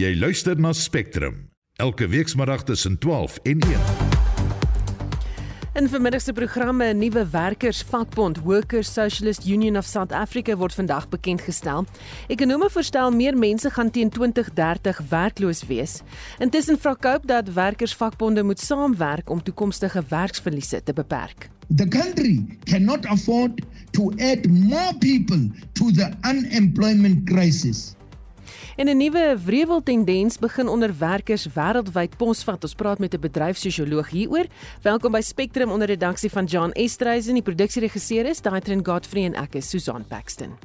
Jy luister na Spectrum elke weekmiddag tussen 12 en 1. In vermiddag se programme 'n nuwe werkersvakbond, Workers Socialist Union of South Africa word vandag bekend gestel. Ekonome voorstel meer mense gaan teen 2030 werkloos wees. Intussen vra Cope dat werkersvakbonde moet saamwerk om toekomstige werksverliese te beperk. The country cannot afford to add more people to the unemployment crisis. En 'n nuwe wreveltendens begin onder werkers wêreldwyd posvat. Ons praat met 'n bedryfssosioloog hieroor. Welkom by Spectrum onder redaksie van John Estreisen. Die produksieregisseur is Daitrin Godfrey en ek is Susan Paxton.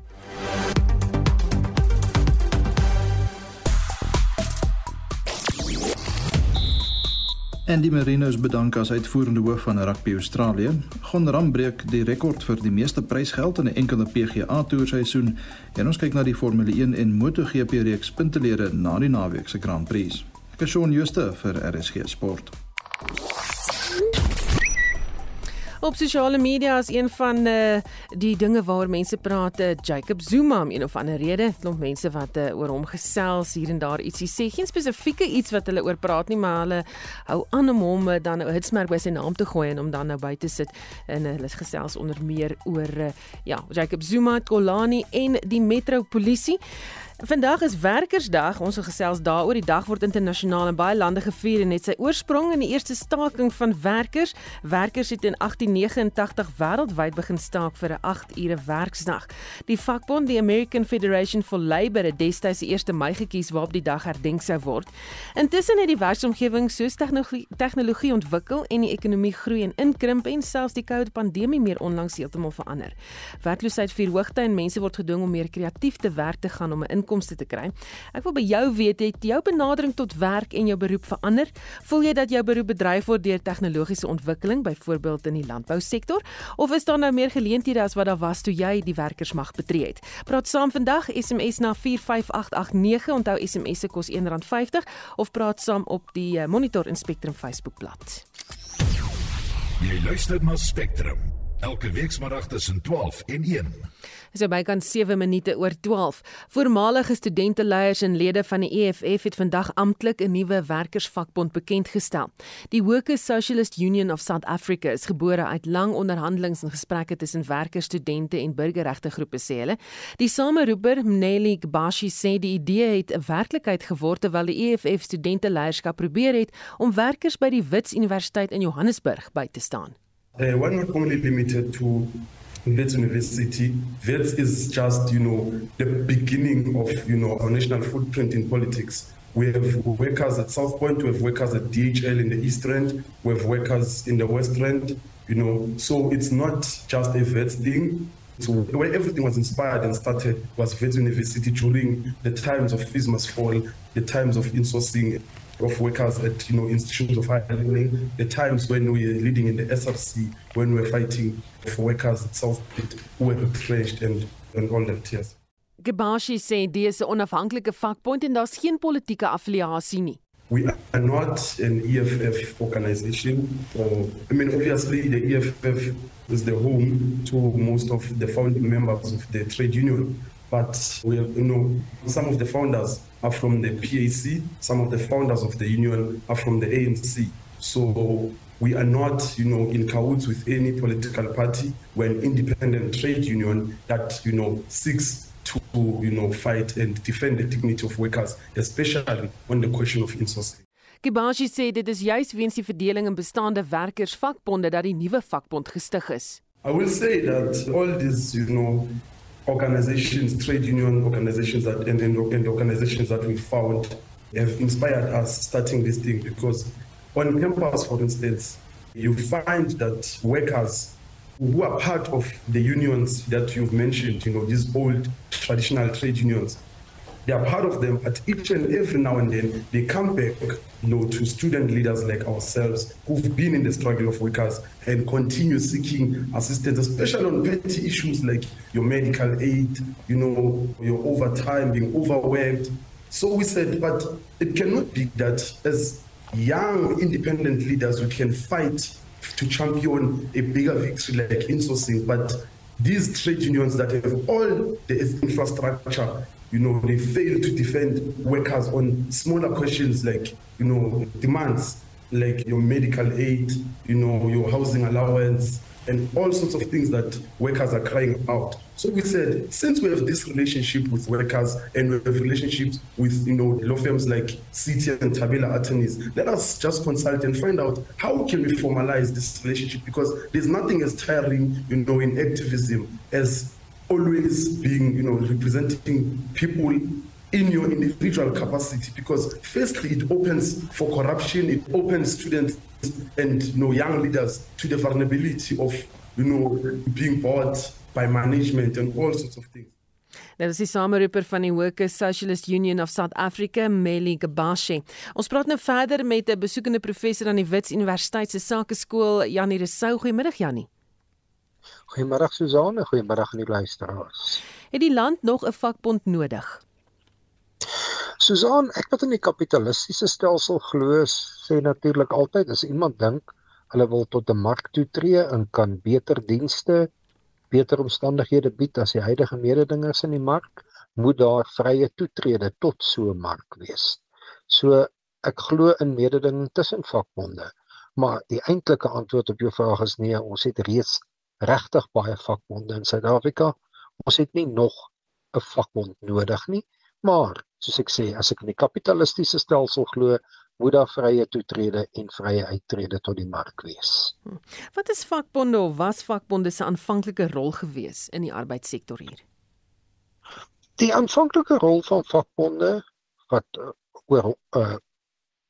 Andy Marino is bedank as uitvoerende hoof van Rugby Australië. Gon Ram breek die rekord vir die meeste prysgeld in 'n enkele PGA Tour seisoen. En ons kyk na die Formule 1 en MotoGP reeks puntelede na die naweek se Grand Prix. Ek is Shaun Schuster vir RSG Sport. Op sosiale media is een van uh, die dinge waaroor mense praat, uh, Jacob Zuma om een of ander rede. Klomp mense wat uh, oor hom gesels hier en daar ietsie sê. Geen spesifieke iets wat hulle oor praat nie, maar hulle hou aan om hom uh, dan 'n hitsmerk by sy naam te gooi en om dan nou by te sit. En uh, hulle gesels onder meer oor uh, ja, Jacob Zuma, Kolani en die Metropolisie. Vandag is Werkersdag. Ons gesels daaroor. Die dag word internasionaal in baie lande gevier en het sy oorsprong in die eerste staking van werkers. Werkers het in 1889 wêreldwyd begin staak vir 'n 8-ure werksdag. Die vakbond, die American Federation for Labour, het destyds die 1 Mei gekies waarop die dag herdenk sou word. Intussen het die werksomgewing soos tegnologie, tegnologie ontwikkel en die ekonomie groei en inkrimp en selfs die COVID pandemie meer onlangs heeltemal verander. Werkloosheid vier hoogte en mense word gedwing om meer kreatief te werk te gaan om 'n inkomste te kry. Ek wil by jou weet, het jou benadering tot werk en jou beroep verander? Voel jy dat jou beroep bedryf word deur tegnologiese ontwikkeling, byvoorbeeld in die landbousektor, of is daar nou meer geleenthede as wat daar was toe jy die werkersmag betree het? Praat saam vandag, SMS na 45889, onthou SMS se kos R1.50 of praat saam op die eh, Monitor en Spectrum Facebookblad. Jy luister na Spectrum elke weekmiddag tussen 12 en 1. So bykans 7 minute oor 12. Voormalige studenteleiers en lede van die EFF het vandag amptelik 'n nuwe werkersvakbond bekend gestel. Die Workers Socialist Union of South Africa is gebore uit lang onderhandelings en gesprekke tussen werkers, studente en burgerregte groepe sê hulle. Die sameroeper Mneli Gbashi sê die idee het 'n werklikheid geword terwyl die EFF studenteleierskap probeer het om werkers by die Wits Universiteit in Johannesburg by te staan. Uh, we're not only limited to Vets University. Wits is just, you know, the beginning of, you know, our national footprint in politics. We have workers at South Point, we have workers at DHL in the East End, we have workers in the West End, you know. So it's not just a Wits thing. So where everything was inspired and started was Vets University during the times of Fees Must Fall, the times of insourcing of workers at you know institutions of higher learning, the times when we were leading in the SRC, when we were fighting for workers at South Point who were retrenched and and all that yes. Gebashi sê dis 'n onafhanklike vakbond en daar's geen politieke affiliasie nie. We are not an EFF organization. Or, I mean, obviously, the EFF is the home to most of the founding members of the trade union. But we have, you know, some of the founders are from the PAC, some of the founders of the union are from the ANC. So we are not, you know, in cahoots with any political party. We're an independent trade union that, you know, seeks to, you know, fight and defend the dignity of workers, especially on the question of insourcing. Kibashi sê dit is juis weens die verdeling in bestaande werkersvakbonde dat die nuwe vakbond gestig is. I will say that all these, you know, organizations, trade union organizations that, and, and, and organizations that we found have inspired us starting this thing because on campus, for instance, you find that workers who are part of the unions that you've mentioned, you know, these old traditional trade unions, they are part of them, but each and every now and then they come back, you know, to student leaders like ourselves who've been in the struggle of workers and continue seeking assistance, especially on petty issues like your medical aid, you know, your overtime, being overworked. So we said, but it cannot be that as young independent leaders we can fight to champion a bigger victory like insourcing, but these trade unions that have all the infrastructure you know, they fail to defend workers on smaller questions like, you know, demands like your medical aid, you know, your housing allowance, and all sorts of things that workers are crying out. So we said, since we have this relationship with workers and we have relationships with, you know, law firms like City and Tabela attorneys, let us just consult and find out how can we formalize this relationship because there's nothing as tiring, you know, in activism as always being, you know, representing people in your individual capacity because firstly it opens for corruption it opens students and you know young leaders to the vulnerability of you know being bought by management and all sorts of things Dit is die sameroeper van die Workers Socialist Union of South Africa, Meli Gabashi. Ons praat nou verder met 'n besoekende professor aan die Wits Universiteit se Sakeskool, Janie Resou. Goeiemiddag Janie. Goeiemôre Suzanne, goeiemôre aan die luisteraars. Het die land nog 'n vakbond nodig? Suzanne, ek wat in die kapitalistiese stelsel glo, sê natuurlik altyd as iemand dink hulle wil tot 'n mark toe tree en kan beter dienste, beter omstandighede bied as die huidige mededingers in die mark, moet daar vrye toetrede tot so 'n mark wees. So ek glo in mededinging tussen vakbonde, maar die eintlike antwoord op jou vraag is nee, ons het reeds regtig baie vakbonde in Suid-Afrika. Ons het nie nog 'n vakbond nodig nie, maar soos ek sê, as ek in die kapitalistiese stelsel glo, moet daar vrye toetrede en vrye uittrede tot die mark wees. Hm. Wat is vakbonde of was vakbonde se aanvanklike rol gewees in die arbeidssektor hier? Die aanvanklike rol van vakbonde wat uh, oor uh,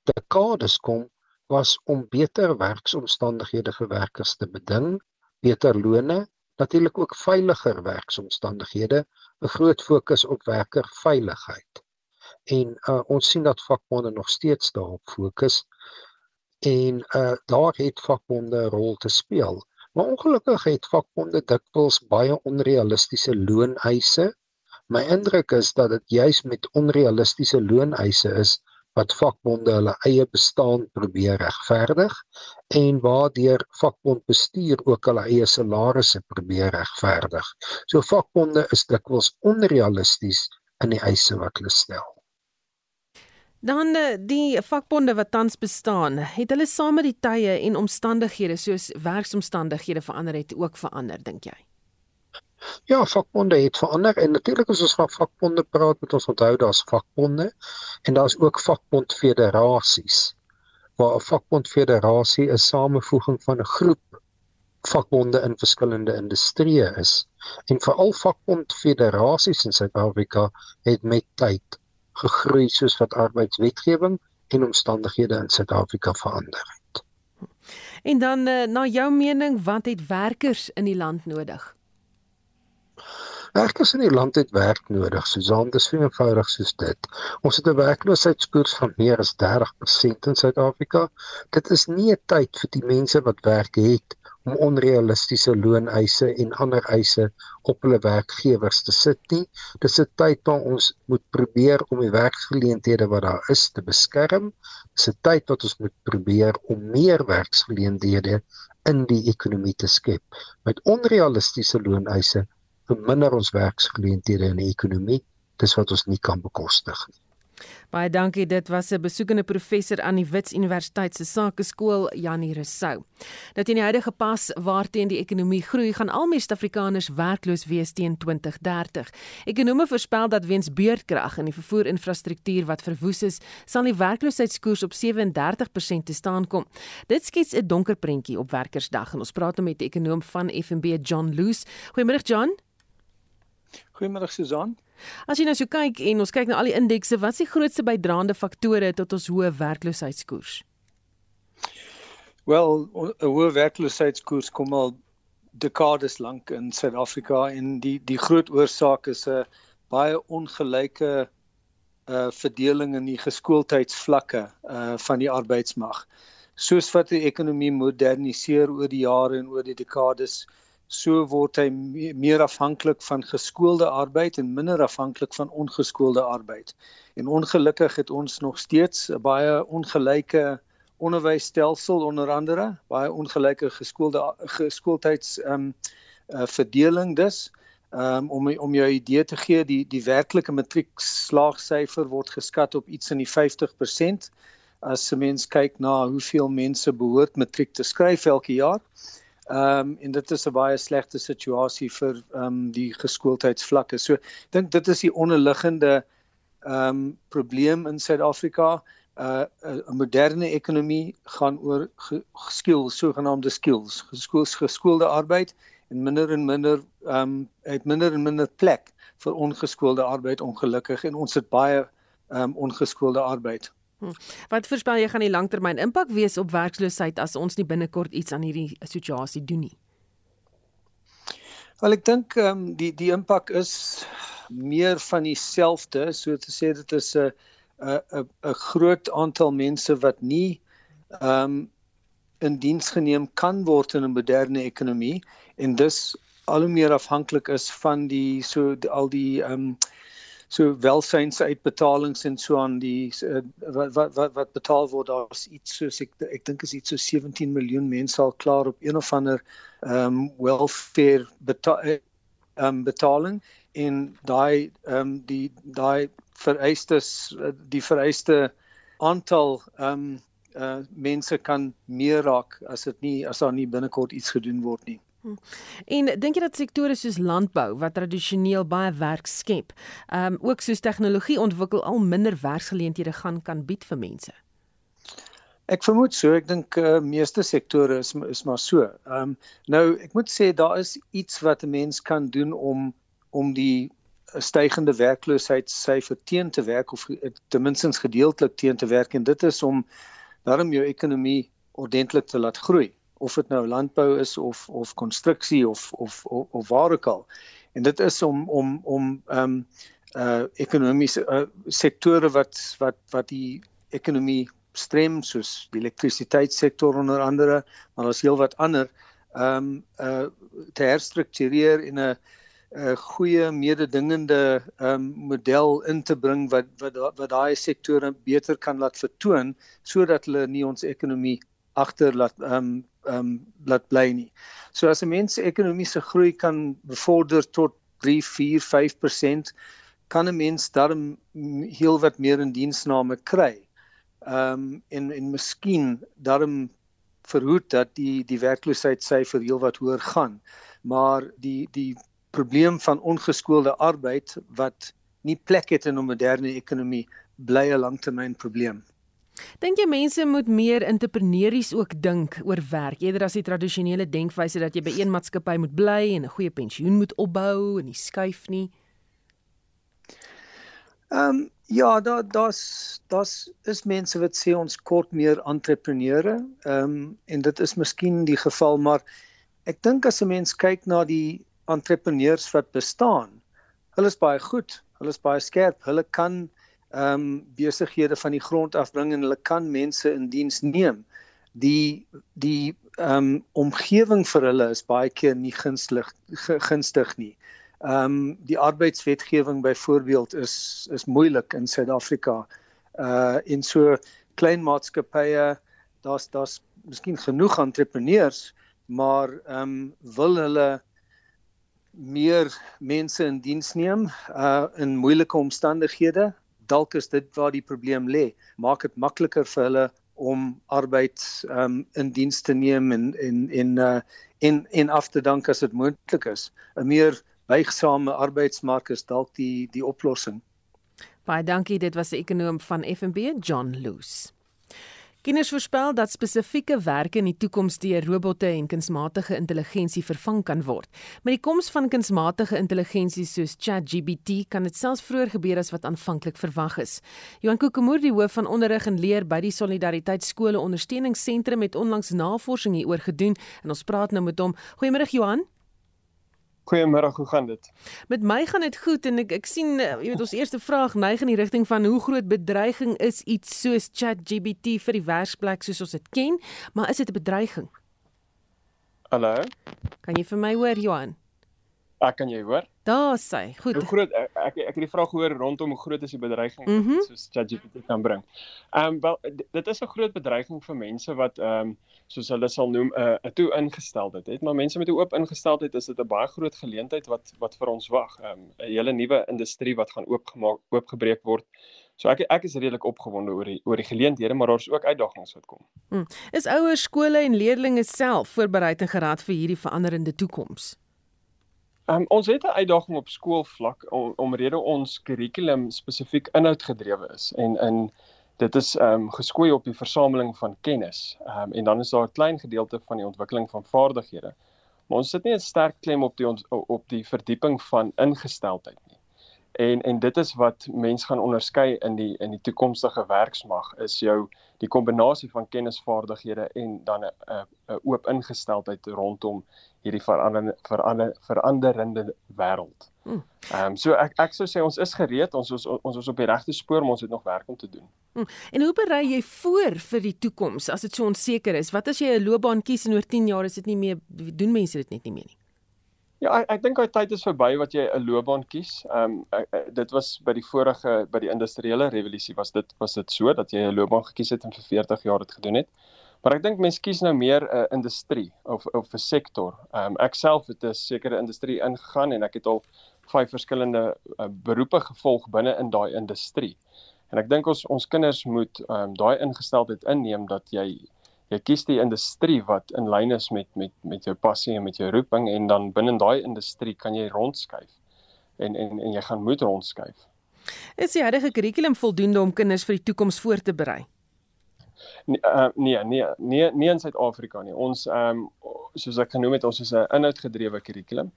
dekades kom was om beter werksomstandighede vir werkers te beding beter lone, natuurlik ook veiliger werksomstandighede, 'n groot fokus op werkerveiligheid. En uh, ons sien dat vakbonde nog steeds daarop fokus en uh, daar het vakbonde 'n rol te speel. Maar ongelukkig het vakbonde dikwels baie onrealistiese looneise. My indruk is dat dit juis met onrealistiese looneise is wat vakbonde hulle eie bestaan probeer regverdig en waardeur vakbondbestuur ook hulle eie salarisse probeer regverdig. So vakbonde is dikwels onrealisties in die eise wat hulle stel. Dan eh, die vakbonde wat tans bestaan, het hulle saam met die tye en omstandighede soos werksomstandighede verander het ook verander dink jy? Ja, vakbonde het verander en natuurlik as ons van vakbonde praat, moet ons onthou daar's vakbonde en daar's ook vakbondfederasies. Waar 'n vakbondfederasie 'n samevoeging van 'n groep vakbonde in verskillende industrieë is. En veral vakbondfederasies in Suid-Afrika het met tyd gegroei soos wat arbeidswetgewing en omstandighede in Suid-Afrika verander het. En dan eh, na jou mening, wat het werkers in die land nodig? Werkers in die land het werk nodig, Susan, dis vir eenvoudig soos dit. Ons het 'n werkloosheidskoers van meer as 30% in Suid-Afrika. Dit is nie 'n tyd vir die mense wat werk het om onrealistiese looneise en ander eise op hulle werkgewers te sit nie. Dis 'n tyd waar ons moet probeer om die werksgeleenthede wat daar is te beskerm. Dis 'n tyd wat ons moet probeer om meer werksgeleenthede in die ekonomie te skep. Met onrealistiese looneise verminder ons werksgeleenthede in die ekonomie. Dis wat ons nie kan bekostig nie. Baie dankie. Dit was 'n besoekende professor aan die Wits Universiteit se Sakeskool, Janie Resou. Dat in die huidige pas waarteen die ekonomie groei, gaan al meer Suid-Afrikaners werkloos wees teen 2030. Ekonome voorspel dat weens beurtkrag in die vervoerinfrastruktuur wat verwoes is, sal die werkloosheidskoers op 37% te staan kom. Dit skets 'n donker prentjie op Werkersdag en ons praat nou met die ekonom van FNB, John Loose. Goeiemôre John. Goeiemôre Susan. As jy nou so kyk en ons kyk na al die indekse, wat is die grootste bydraende faktore tot ons hoë werkloosheidskoers? Wel, 'n hoë werkloosheidskoers kom al dekades lank in Suid-Afrika en die die groot oorsaak is 'n baie ongelyke uh verdeling in die geskooldheidsvlakke uh van die arbeidsmag. Soos wat die ekonomie moderniseer oor die jare en oor die dekades, so word hy meer afhanklik van geskoolde arbeid en minder afhanklik van ongeskoolde arbeid. En ongelukkig het ons nog steeds 'n baie ongelyke onderwysstelsel onder andere, baie ongelyke geskoolde geskooldheids ehm um, uh, verdeling dus. Um om om jou idee te gee, die die werklike matriekslaagsyfer word geskat op iets in die 50% as mens kyk na hoeveel mense behoort matriek te skryf elke jaar. Ehm um, en dit is 'n baie slegte situasie vir ehm um, die geskooldheidsvlakke. So ek dink dit is die onderliggende ehm um, probleem in Suid-Afrika. 'n uh, moderne ekonomie gaan oor skills, sogenaamde skills, geskools geskoolde arbeid en minder en minder ehm um, het minder en minder plek vir ongeskoolde arbeid ongelukkig en ons het baie ehm um, ongeskoolde arbeid. Hm. Wat voorspel jy gaan die langtermyn impak wees op werkloosheid as ons nie binnekort iets aan hierdie situasie doen nie? Wel ek dink ehm um, die die impak is meer van dieselfde, so te sê dit is 'n 'n 'n groot aantal mense wat nie ehm um, in diens geneem kan word in 'n moderne ekonomie en dus al hoe meer afhanklik is van die so die, al die ehm um, so welsynsuitbetalings en so aan die uh, wat wat wat betaal word daar's iets soos ek ek dink is iets so 17 miljoen mense al klaar op een of ander ehm um, welfare betaal ehm um, betaling en daai ehm um, die daai vereistes die vereiste aantal ehm um, uh, mense kan meer raak as dit nie as daar nie binnekort iets gedoen word nie. En dink jy dat sektore soos landbou wat tradisioneel baie werk skep, ehm um, ook soos tegnologie ontwikkel al minder werksgeleenthede gaan kan bied vir mense? Ek vermoed so, ek dink uh, meeste sektore is is maar so. Ehm um, nou ek moet sê daar is iets wat 'n mens kan doen om om die stygende werkloosheidssyfer teen te werk of ten minste gedeeltelik teen te werk en dit is om daarom jou ekonomie ordentlik te laat groei of dit nou landbou is of of konstruksie of of of, of waar ook al. En dit is om om om ehm um, uh ekonomiese uh, sektore wat wat wat die ekonomie strem soos die elektrisiteitssektor onder andere, maar daar's heelwat ander ehm um, uh te herstruktureer in 'n 'n goeie mededingende ehm um, model in te bring wat wat wat daai sektore beter kan laat vertoon sodat hulle nie ons ekonomie agter laat ehm um, ehm um, laat bly nie. So as 'n mens ekonomiese groei kan bevorder tot 3, 4, 5%, kan 'n mens dan heelwat meer in diensname kry. Ehm um, en en miskien dan verhoed dat die die werkloosheidsyfer heelwat hoër gaan. Maar die die probleem van ongeskoolde arbeid wat nie plek het in 'n moderne ekonomie bly 'n langtermynprobleem. Dink jy mense moet meer entrepreneurs ook dink oor werk eerder as die tradisionele denkwyse dat jy by een maatskappy moet bly en 'n goeie pensioen moet opbou en nie skuif nie? Ehm um, ja, daar daar's daar's is mense wat sê ons kort meer entrepreneure. Ehm um, en dit is miskien die geval, maar ek dink as 'n mens kyk na die entrepreneurs wat bestaan, hulle is baie goed, hulle is baie skerp, hulle kan ehm um, besighede van die grond af bring en hulle kan mense in diens neem. Die die ehm um, omgewing vir hulle is baie keer nie gunstig gunstig nie. Ehm um, die arbeidswetgewing byvoorbeeld is is moeilik in Suid-Afrika. Uh in so klein maatskappye, daar's daar's miskien genoeg entrepreneurs, maar ehm um, wil hulle meer mense in diens neem uh in moeilike omstandighede dalk is dit waar die probleem lê. Maak dit makliker vir hulle om arbeid um, in diens te neem en en en uh en en af te dank as dit moontlik is. 'n Meer buigsame arbeidsmark is dalk die die oplossing. Baie dankie, dit was die ekonom van FNB, John Loose. Kenners voorspel dat spesifieke werke in die toekoms deur robotte en kunsmatige intelligensie vervang kan word. Met die koms van kunsmatige intelligensie soos ChatGPT kan dit selfs vroeër gebeur as wat aanvanklik verwag is. Johan Kokemoer, die hoof van onderrig en leer by die Solidariteit Skole Ondersteuningsentrum het onlangs navorsing hieroor gedoen en ons praat nou met hom. Goeiemôre Johan. Goeiemôre, hoe gaan dit? Met my gaan dit goed en ek ek sien eh, jy weet ons eerste vraag neig in die rigting van hoe groot bedreiging is iets soos ChatGPT vir die werksplek soos ons dit ken, maar is dit 'n bedreiging? Hallo. Kan jy vir my hoor Johan? Ek kan jy hoor? Daar sê. Goed. Hoe groot ek ek, ek het die vraag gehoor rondom hoe groot is die bedreiging mm -hmm. soos ChatGPT kan bring. Ehm um, wel dit is 'n groot bedreiging vir mense wat ehm um, soos hulle sal noem 'n uh, 'n toe ingesteldheid het, maar mense met 'n oop ingesteldheid is dit 'n baie groot geleentheid wat wat vir ons wag. Ehm um, 'n hele nuwe industrie wat gaan oopgemaak oopgebreek word. So ek ek is redelik opgewonde oor die oor die geleenthede, maar daar's ook uitdagings wat kom. Hmm. Is ouers, skole en leerders self voorberei en geraad vir hierdie veranderende toekoms? Um, ons het 'n uitdaging op skoolvlak om omrede ons kurrikulum spesifiek inhoudgedrewe is en in dit is ehm um, geskoei op die versameling van kennis. Ehm um, en dan is daar 'n klein gedeelte van die ontwikkeling van vaardighede. Maar ons sit nie 'n sterk klem op die op die verdieping van ingesteldheid nie. En en dit is wat mense gaan onderskei in die in die toekomstige werksmag is jou die kombinasie van kennisvaardighede en dan 'n 'n oop ingesteldheid rondom hierdie verander, verander, veranderende wêreld. Hmm. Ehm um, so ek ek sou sê ons is gereed, ons ons ons is op die regte spoor, maar ons het nog werk om te doen. Hmm. En hoe berei jy voor vir die toekoms as dit so onseker is? Wat as jy 'n loopbaan kies en oor 10 jaar is dit nie meer doen mense dit net nie meer nie? Ja, ek, ek dink daai tyd is verby wat jy 'n loopbaan kies. Ehm um, dit was by die vorige by die industriële revolusie was dit was dit so dat jy 'n loopbaan gekies het en vir 40 jaar dit gedoen het. Maar ek dink mense kies nou meer 'n uh, industrie of of 'n sektor. Ehm um, ek self het 'n sekere industrie ingegaan en ek het al vyf verskillende uh, beroepe gevolg binne in daai industrie. En ek dink ons ons kinders moet ehm um, daai ingesteldheid inneem dat jy jy kies die industrie wat in lyn is met met met jou passie en met jou roeping en dan binne daai industrie kan jy rondskuif. En en en jy gaan moet rondskuif. Is die huidige kurrikulum voldoende om kinders vir die toekoms voor te berei? Nee, uh, nee, nee, nee, nie in Suid-Afrika nie. Ons ehm um, soos ek genoem het, ons is 'n inhoudgedrewe kurrikulum.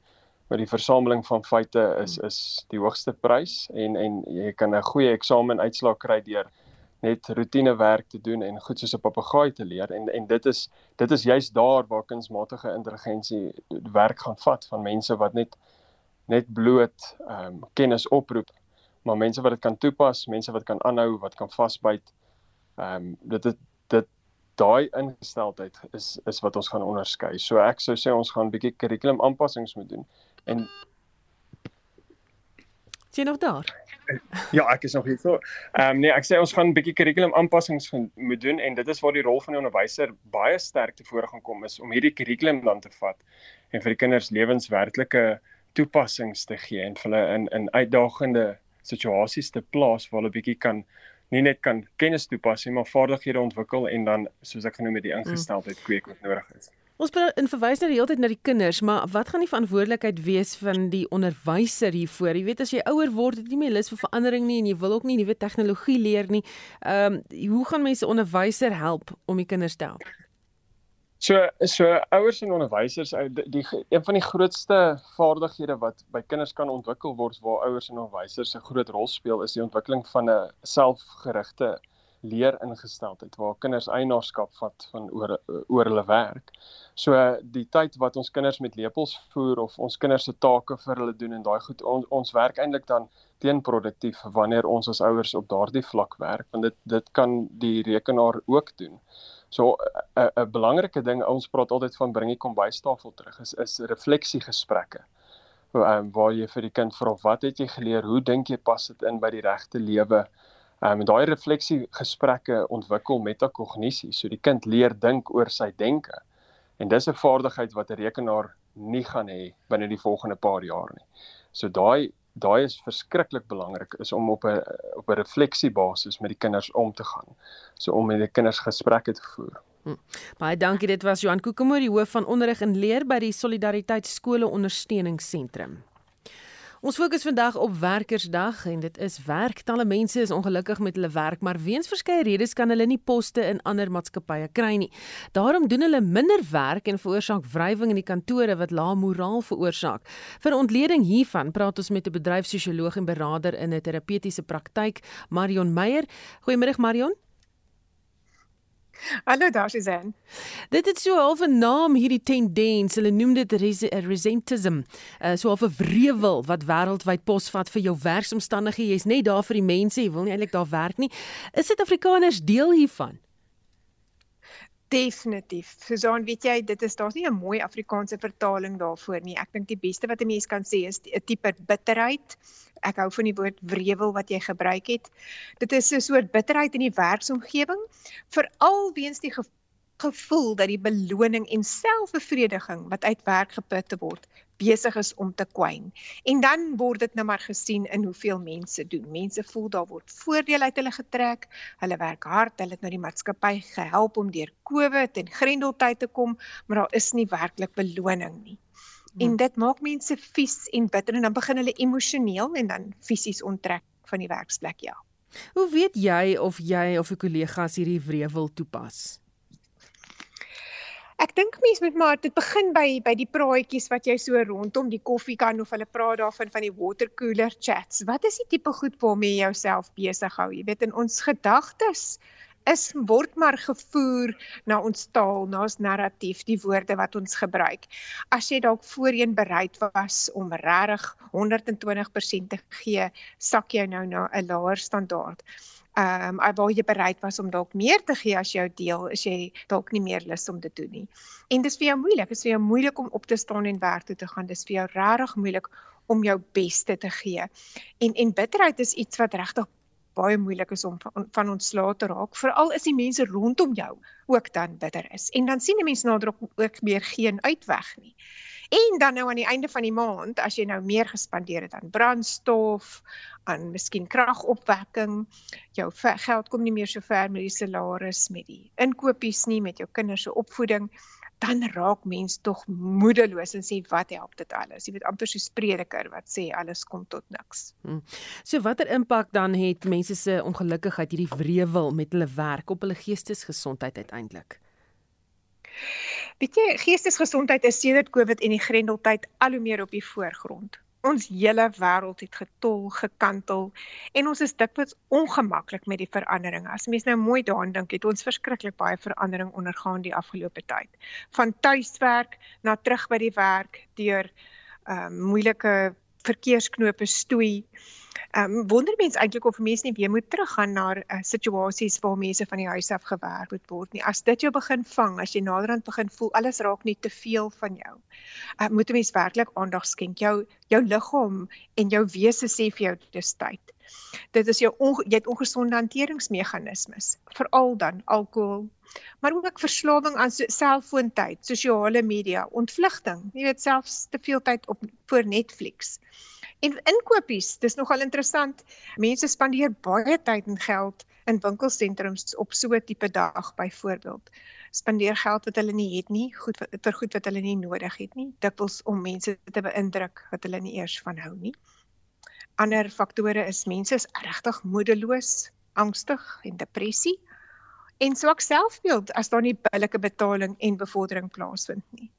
Maar die versameling van feite is is die hoogste prys en en jy kan 'n goeie eksamen uitslaag kry deur net roetinewerk te doen en goed soos 'n papegaai te leer en en dit is dit is juist daar waar kunsmatige intelligensie werk gaan vat van mense wat net net bloot ehm um, kennis oproep maar mense wat dit kan toepas, mense wat kan aanhou, wat kan vasbyt. Ehm um, dit dit dit daai ingesteldheid is is wat ons gaan onderskei. So ek sou sê ons gaan 'n bietjie kurrikulum aanpassings moet doen. En Sien nog daar? Ja, ek is nog hier. So, ehm um, nee, ek sê ons gaan 'n bietjie kurrikulum aanpassings moet doen en dit is waar die rol van die onderwyser baie sterk tevore gaan kom is om hierdie kurrikulum dan te vat en vir die kinders lewenswerklike toepassings te gee en hulle in in uitdagende situasies te plaas waar hulle bietjie kan nie net kan kennis toepas nie, maar vaardighede ontwikkel en dan soos ek genoem het die mm. ingesteldheid kweek wat nodig is. Ons in verwys nou die hele tyd na die kinders, maar wat gaan die verantwoordelikheid wees van die onderwyser hiervoor? Jy weet as jy ouer word, het jy nie meer lus vir verandering nie en jy wil ook nie nuwe tegnologie leer nie. Ehm um, hoe gaan mense onderwyser help om die kinders te help? So so ouers en onderwysers die, die een van die grootste vaardighede wat by kinders kan ontwikkel word waar ouers en onderwysers 'n groot rol speel is die ontwikkeling van 'n selfgerigte leer ingesteldheid waar kinders eienaarskap vat van oor oor hulle werk. So die tyd wat ons kinders met lepels voer of ons kinders se take vir hulle doen en daai goed ons, ons werk eintlik dan teenproduktief wanneer ons as ouers op daardie vlak werk want dit dit kan die rekenaar ook doen. So 'n belangrike ding ons praat altyd van bring die kombuistafel terug is is refleksiegesprekke. Waar, um, waar jy vir die kind vra wat het jy geleer? Hoe dink jy pas dit in by die regte lewe? Ehm um, daai refleksie gesprekke ontwikkel metakognisie. So die kind leer dink oor sy denke. En dis 'n vaardigheid wat 'n rekenaar nie gaan hê binne die volgende paar jaar nie. So daai daai is verskriklik belangrik is om op 'n op 'n refleksiebasis met die kinders om te gaan. So om met die kinders gesprekke te voer. Hm. Baie dankie. Dit was Johan Kokemoor, die hoof van onderrig en leer by die Solidariteit Skole Ondersteuningsentrum. Ons fokus vandag op Werkersdag en dit is werk. Talle mense is ongelukkig met hulle werk, maar weens verskeie redes kan hulle nie poste in ander maatskappye kry nie. Daarom doen hulle minder werk en veroorsaak wrywing in die kantore wat lae moraal veroorsaak. Vir ontleding hiervan praat ons met 'n bedryfssosioloog en beraader in 'n terapeutiese praktyk, Marion Meyer. Goeiemôre Marion. Hallo daar Suzanne. Dit het so half 'n naam hierdie tendens. Hulle noem dit resentism. Uh, so half 'n wrevel wat wêreldwyd posvat vir jou werksomstandighede. Jy's net daar vir die mense, jy wil nie eintlik daar werk nie. Is Suid-Afrikaners deel hiervan? Definitief. Suzan, weet jy, dit is daar's nie 'n mooi Afrikaanse vertaling daarvoor nie. Ek dink die beste wat 'n mens kan sê is 'n tipe bitterheid. Ek hou van die woord wrevel wat jy gebruik het. Dit is 'n soort bitterheid in die werksomgewing, veral weens die gevoel dat die beloning en selfbevrediging wat uit werk geput word besig is om te kwyn. En dan word dit nou maar gesien in hoeveel mense doen. Mense voel daar word voordeel uit hulle getrek. Hulle werk hard, hulle het nou die maatskappy gehelp om deur COVID en grendeltyd te kom, maar daar is nie werklik beloning nie. En dit maak mense vies en bitter en dan begin hulle emosioneel en dan fisies onttrek van die werksplek, ja. Hoe weet jy of jy of 'n kollega hierdie wrevel toepas? Ek dink mense moet maar dit begin by by die praatjies wat jy so rondom die koffiekan of hulle praat daarvan van die water cooler chats. Wat is die tipe goed waarmee jy jouself besig hou? Jy weet in ons gedagtes is word maar gevoer na ons taal, na ons narratief, die woorde wat ons gebruik. As jy dalk voorheen bereid was om regtig 120% te gee, sak jy nou na 'n laer standaard ehm um, waar jy bereid was om dalk meer te gee as jou deel, is jy dalk nie meer lus om dit te doen nie. En dis vir jou moeilik, is vir jou moeilik om op te staan en werk toe te gaan. Dis vir jou regtig moeilik om jou beste te gee. En en bitterheid is iets wat regtig baie moeilik is om van, van ontslae te raak, veral as die mense rondom jou ook dan bitter is. En dan sien die mense nader ook meer geen uitweg nie. En dan nou aan die einde van die maand, as jy nou meer gespandeer het aan brandstof, aan miskien kragopwekking, jou geld kom nie meer so ver met die salaris, met die inkopies nie, met jou kinders se opvoeding, dan raak mens tog moedeloos en sê wat help dit alles? Jy weet amper so prediker wat sê alles kom tot niks. Hmm. So watter impak dan het mense se ongelukkigheid hierdie wrevel met hulle werk op hulle geestesgesondheid uiteindelik? Weet jy, geestesgesondheid is sedert COVID en die grendeltyd al hoe meer op die voorgrond. Ons hele wêreld het getol, gekantel en ons is dikwels ongemaklik met die verandering. As mens nou mooi daaraan dink, het ons verskriklik baie verandering ondergaan die afgelope tyd. Van tuiswerk na terug by die werk deur ehm um, moeilike verkeersknope stoei. Ehm um, wonder mens eintlik of mense nie weer moet teruggaan na uh, situasies waar mense van die huis af gewerk moet word nie. As dit jou begin vang, as jy naderhand begin voel alles raak nie te veel van jou. Uh, moet 'n mens werklik aandag skenk. Jou jou liggaam en jou wese sê vir jou dis tyd. Dit is jou jy het ongesonde hanteringsmeganismes, veral dan alkohol, maar ook verslawing aan so, selfoontyd, sosiale media, ontvlugting. Jy weet selfs te veel tyd op voor Netflix. En inkopies, dis nogal interessant. Mense spandeer baie tyd en geld in winkelsentrums op so 'n tipe dag byvoorbeeld. Spandeer geld wat hulle nie het nie, goed vir goed wat hulle nie nodig het nie, dikwels om mense te beïndruk wat hulle nie eers van hou nie. Ander faktore is mense is regtig moedeloos, angstig en depressie en swak selfbeeld as daar nie billike betaling en bevordering plaasvind nie.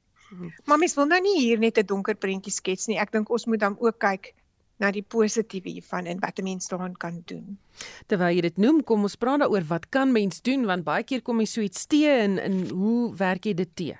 Maar mens wil nou nie hier net 'n donker prentjie skets nie. Ek dink ons moet dan ook kyk na die positiewe hiervan en wat 'n mens daaraan kan doen. Terwyl jy dit noem, kom ons praat daaroor wat kan mens doen want baie keer kom jy so iets teë in in hoe werk jy dit teë?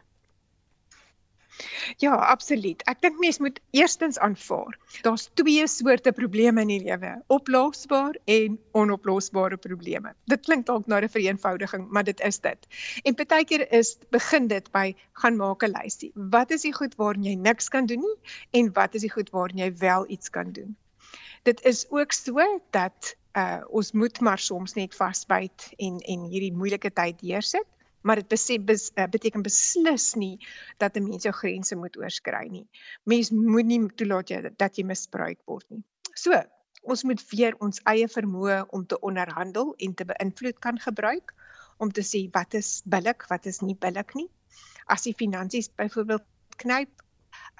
Ja, absoluut. Ek dink mense moet eerstens aanvaar. Daar's twee soorte probleme in die lewe: oplosbaar en onoplosbare probleme. Dit klink dalk na 'n vereenvoudiging, maar dit is dit. En partykeer is begin dit by gaan maak 'n lysie. Wat is die goed waarin jy niks kan doen nie en wat is die goed waarin jy wel iets kan doen? Dit is ook so dat uh ons moet maar soms net vasbyt en en hierdie moeilike tyd deursit maar dit besef bes, uh, beteken beslis nie dat 'n mens jou grense moet oorskry nie. Mens moet nie toelaat jy dat jy misbruik word nie. So, ons moet weer ons eie vermoë om te onderhandel en te beïnvloed kan gebruik om te sê wat is billik, wat is nie billik nie. As die finansies byvoorbeeld knyp,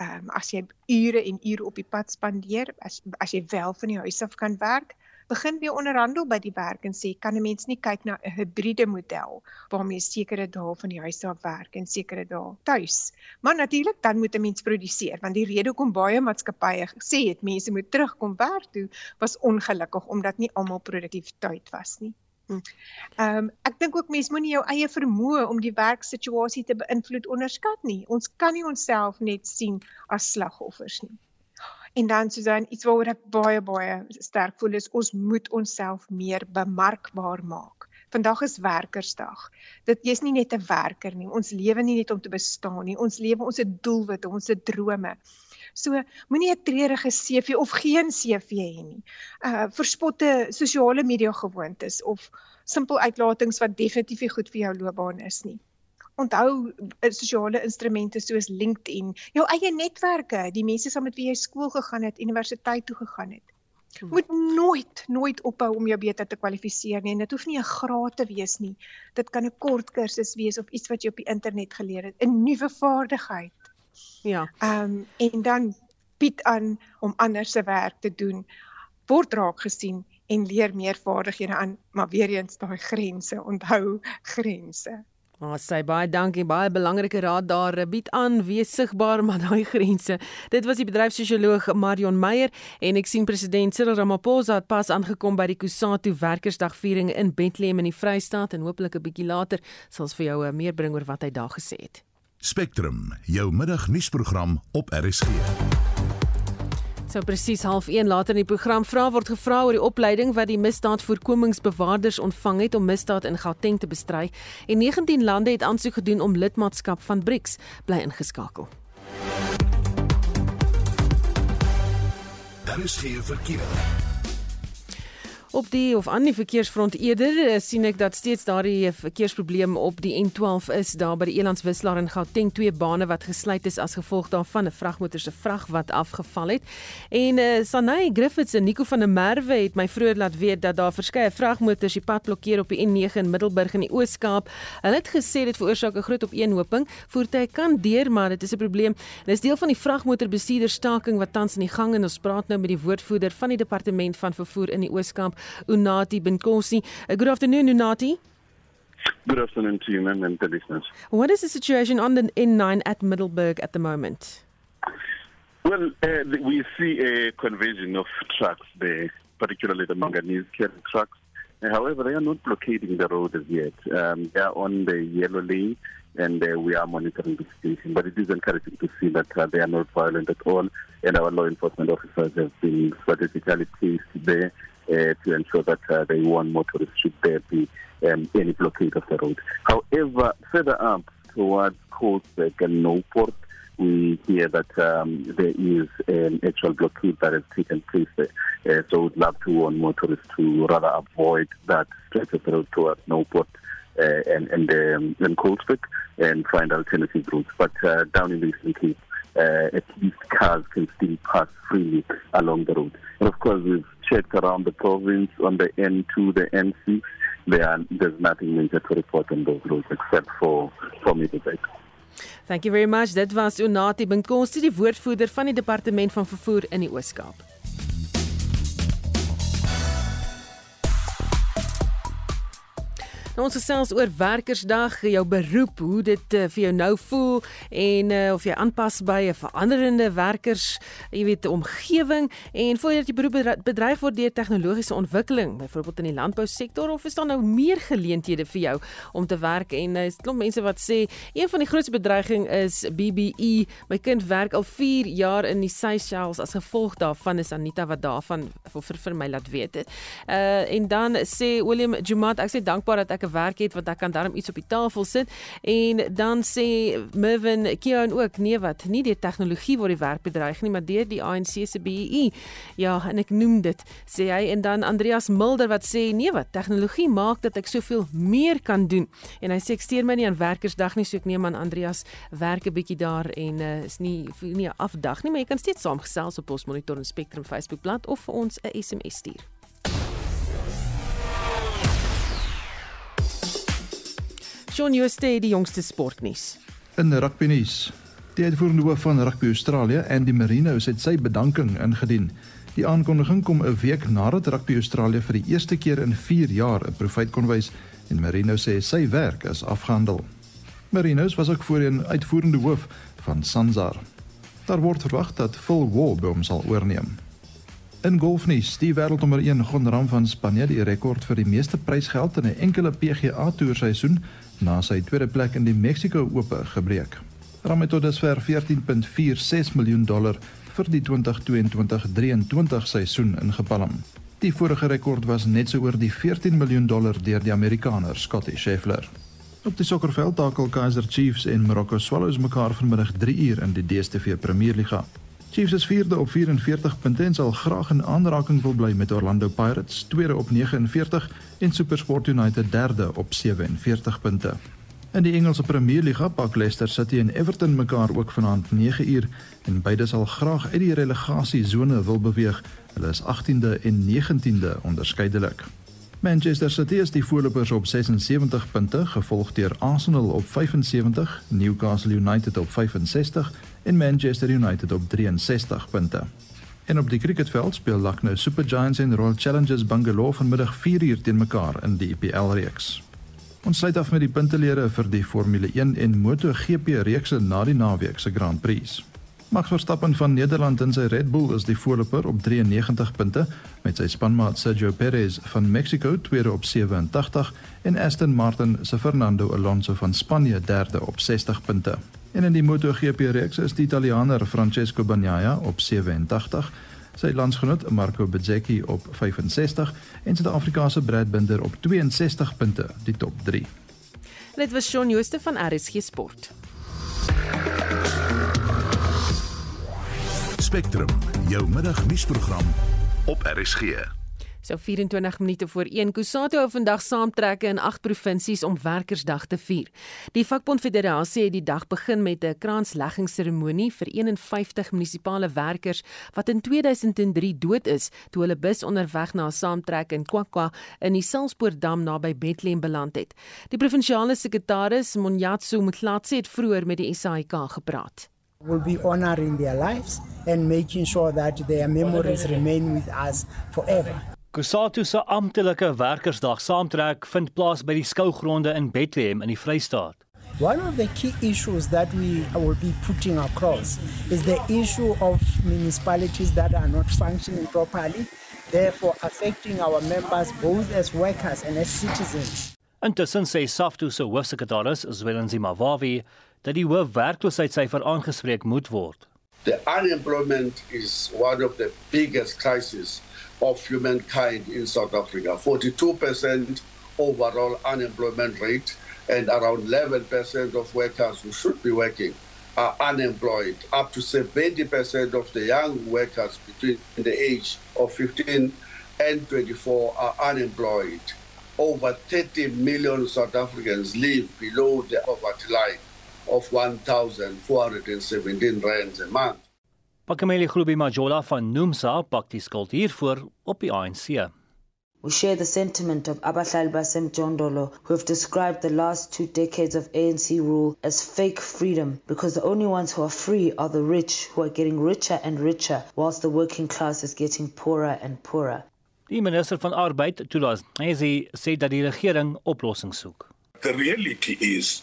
ehm um, as jy ure en ure op die pad spandeer, as as jy wel van die huis af kan werk, begin weer onderhandel by die werk en sê kan 'n mens nie kyk na 'n hibriede model waarmee sekere dae van die huis af werk en sekere dae tuis. Maar natuurlik dan moet 'n mens produseer want die rede hoekom baie maatskappye gesê het mense moet terugkom werk toe was ongelukkig omdat nie almal produktiwiteit was nie. Hm. Ehm um, ek dink ook mense moenie jou eie vermoë om die werksituasie te beïnvloed onderskat nie. Ons kan nie onsself net sien as slagoffers nie. En dan soos dan iets waaroor ek baie baie sterk voel is ons moet onsself meer bemarkbaar maak Vandag is werkersdag. Dit jy's nie net 'n werker nie. Ons lewe nie net om te bestaan nie. Ons lewe ons het doelwitte, ons het drome. So moenie 'n treurige CV of geen CV hê nie. Uh verspotte sosiale media gewoontes of simpel uitlatings wat definitief nie goed vir jou loopbaan is nie onthou eh, sosiale instrumente soos LinkedIn, jou eie netwerke, die mense saam met wie jy skool gegaan het, universiteit toe gegaan het. Hmm. Moet nooit nooit ophou om jou beter te kwalifiseer nie. En dit hoef nie 'n graad te wees nie. Dit kan 'n kort kursus wees of iets wat jy op die internet geleer het, 'n nuwe vaardigheid. Ja. Ehm um, en dan bied aan om ander se werk te doen. Word raak gesien en leer meer vaardighede aan, maar weer eens daai grense, onthou grense. Maar oh, sê baie dankie, baie belangrike raad daar. Bied aan, wees sigbaar maar daai grense. Dit was die bedryfssosioloog Marion Meyer en ek sien president Cyril Ramaphosa het pas aangekom by die Kusatu Werkersdagviering in Bethlehem in die Vrystaat en hopelik 'n bietjie later sal ons vir jou eh, meer bring oor wat hy daar gesê het. Spectrum, jou middagnuusprogram op RSG. So presies half 1 later in die program vra word gevra oor die opleiding wat die misdaadvoorkomingsbewaarders ontvang het om misdaad in Gauteng te bestry en 19 lande het aansoek gedoen om lidmaatskap van BRICS bly ingeskakel. Daar is geen verkeer. Op die of aan die verkeersfront eerder eh, sien ek dat steeds daardie eh, verkeersprobleem op die N12 is daar by die Elandswisselaar in Gauteng twee bane wat gesluit is as gevolg daarvan 'n vragmotor se vrag wat afgeval het. En uh, Sanay Griffiths en Nico van der Merwe het my vroeër laat weet dat daar verskeie vragmotors die pad blokkeer op die N9 in Middelburg in die Oos-Kaap. Hulle het gesê dit veroorsaak 'n groot opeenhoping. Voertuie kan deur, maar dit is 'n probleem. Dit is deel van die vragmotorbestuurderstaking wat tans in die gang is ons praat nou met die woordvoerder van die departement van vervoer in die Oos-Kaap. Unati Binkosi. Uh, good afternoon, Unati. Good afternoon to you, ma'am, and the listeners. What is the situation on the N9 at Middleburg at the moment? Well, uh, we see a conversion of trucks there, particularly the manganese carrying trucks. Uh, however, they are not blockading the road as yet. Um, they are on the yellow lane, and uh, we are monitoring the situation. But it is encouraging to see that uh, they are not violent at all, and our law enforcement officers have been strategically placed there to ensure that uh, they warn motorists should there be um, any blockade of the road. However, further up towards Coldback and Newport, we hear that um, there is an actual blockade that has taken place there. Uh, so we'd love to warn motorists to rather avoid that stretch of the road towards Newport uh, and, and, um, and and find alternative routes. But uh, down in the Eastern Cape, uh, at least cars can still pass freely along the road. And of course, we've checked around the province on the N2, the N6. There are, there's nothing major to report on those roads except for, for Middelburg. Thank you very much. Dit was Unati Binkosi, die woordvoerder van die departement van vervoer in die Oos-Kaap. Nou ons gesels oor werkersdag, jou beroep, hoe dit uh, vir jou nou voel en uh, of jy aanpas by 'n veranderende werkers, jy weet, omgewing en voel jy dat jy beroep bedreig word deur tegnologiese ontwikkeling, byvoorbeeld in die landbousektor of is daar nou meer geleenthede vir jou om te werk en uh, is klomp mense wat sê een van die grootste bedreiging is BBE. My kind werk al 4 jaar in die Seychelles as gevolg daarvan is Anita wat daarvan vir, vir, my laat weet. Uh en dan sê William Jumat, ek sê dankbaar dat ek 'n werk het want ek kan darm iets op die tafel sit. En dan sê Mervin Keon ook nee wat nie die tegnologie word die werk bedreig nie maar deur die ANC se BEE ja en ek noem dit sê hy. En dan Andreas Mulder wat sê nee wat tegnologie maak dat ek soveel meer kan doen. En hy sê ek steur my nie aan werkersdag nie so ek neem aan Andreas werk 'n bietjie daar en uh, is nie nie 'n afdag nie maar jy kan steeds saamgesels op ons monitor en Spectrum Facebookblad of vir ons 'n SMS stuur Shaun Jooste het die jongste sportnuus. In rugby nuus. Die uitvoerende hoof van Rugby Australië, Andy Marino, het sy bedanking ingedien. Die aankondiging kom 'n week nadat Rugby Australië vir die eerste keer in 4 jaar 'n profit kon wys en Marino sê sy werk is afgehandel. Marino was ook voorheen uitvoerende hoof van Sanzar. Daar word verwag dat Phil Warburton sal oorneem. In golfnuus, die wêreldnommer 1 Gon van Spanje die rekord vir die meeste prysgeld in 'n enkele PGA toerseisoen na sy tweede plek in die Mexico Ope gebreek. Ram het tot dusver 14.46 miljoen dollar vir die 2022-23 seisoen ingepalm. Die vorige rekord was net so oor die 14 miljoen dollar deur die Amerikaner Scottie Scheffler. Op die sokkerveld takel Kaizer Chiefs en Morocco Swallows mekaar vanmiddag 3 uur in die DStv Premierliga. Chiefs is vierde op 44 punte en sal graag in aanraking wil bly met Orlando Pirates, tweede op 49 en SuperSport United derde op 47 punte. In die Engelse Premierliga pak Leicester City en Everton mekaar ook vanaand 9 uur en beide sal graag uit die relegasiesone wil beweeg. Hulle is 18de en 19de onderskeidelik. Manchester City is die voorlopers op 76 punte, gevolg deur Arsenal op 75, Newcastle United op 65 en Manchester United op 63 punte. En op die cricketveld speel Lucknow Super Giants en Royal Challengers Bangalore vanmiddag 4 uur teen mekaar in die IPL reeks. Ons sluit af met die puntelere vir die Formule 1 en MotoGP reekse na die naweek se Grand Prix. Max Verstappen van Nederland in sy Red Bull is die voorloper op 93 punte met sy spanmaat Sergio Perez van Mexico tweede op 87 en Aston Martin se Fernando Alonso van Spanje derde op 60 punte. En in die MotoGP reeks is die Italianer Francesco Bagnaia op 87 sy landsgenoot Marco Bezzecchi op 65 en Suid-Afrikaanse Brad Binder op 62 punte, die top 3. Dit was Shaun Jooste van RSG Sport. Spectrum, jou middagnuusprogram op RSG. So 24 minute voor 1 Kusatu hou vandag saamtrekke in 8 provinsies om Werkersdag te vier. Die Vakbond Federasie het die dag begin met 'n kransleggingsseremonie vir 51 munisipale werkers wat in 2003 dood is toe hulle bus onderweg na 'n saamtrek in Kwakwa in die Salspoortdam naby Bethlehem beland het. Die provinsiale sekretaris Monjatsu Mthlatse het vroeër met die SAIK gepraat. We'll be honoring their lives and making sure that their memories remain with us forever. Kusatu se amptelike werkersdag saamtrek vind plaas by die skougronde in Bethlehem in die Vrystaat. One of the key issues that we will be putting across is the issue of municipalities that are not functioning properly, therefore affecting our members both as workers and as citizens. Intussen sê Saftu se hoofsekretaris, Zwelinzi Mawavi, dat die hoë werkloosheidssyfer aangespreek moet word. The unemployment is one of the biggest crises of humankind in South Africa. 42% overall unemployment rate and around 11% of workers who should be working are unemployed. Up to 70% of the young workers between the age of 15 and 24 are unemployed. Over 30 million South Africans live below the poverty line of 1,417 rands a month. Pakameli Groepi Majola van Nomsa pak die skuld hiervoor op die ANC. We share the sentiment of Abahlali Basemjondolo who have described the last two decades of ANC rule as fake freedom because the only ones who are free are the rich who are getting richer and richer whilst the working class is getting poorer and poorer. Die minister van Arbeid, Tulas Nesi, sê dat die regering oplossings soek. The reality is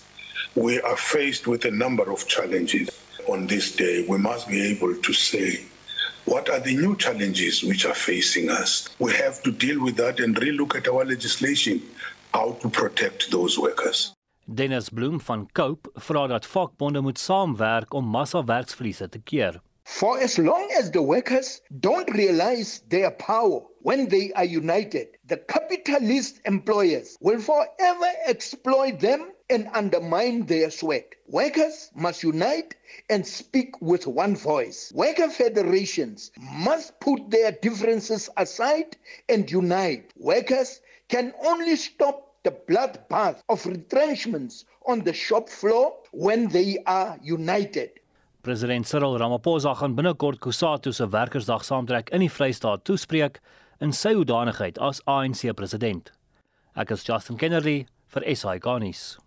we are faced with a number of challenges on this day. We must be able to say what are the new challenges which are facing us. We have to deal with that and relook at our legislation how to protect those workers. Dennis Bloem van Cope vra dat vakbonde moet saamwerk om massa werksverliese te keer. For as long as the workers don't realize their power when they are united, the capitalist employers will forever exploit them and undermine their sweat. Workers must unite and speak with one voice. Worker federations must put their differences aside and unite. Workers can only stop the bloodbath of retrenchments on the shop floor when they are united. President Cyril Ramaphosa gaan binnekort Kusatu se werkersdag saamtrek in die Vrystaat toespreek in sy hoedanigheid as ANC president. Ek is Justin Kennedy vir SAK nuus.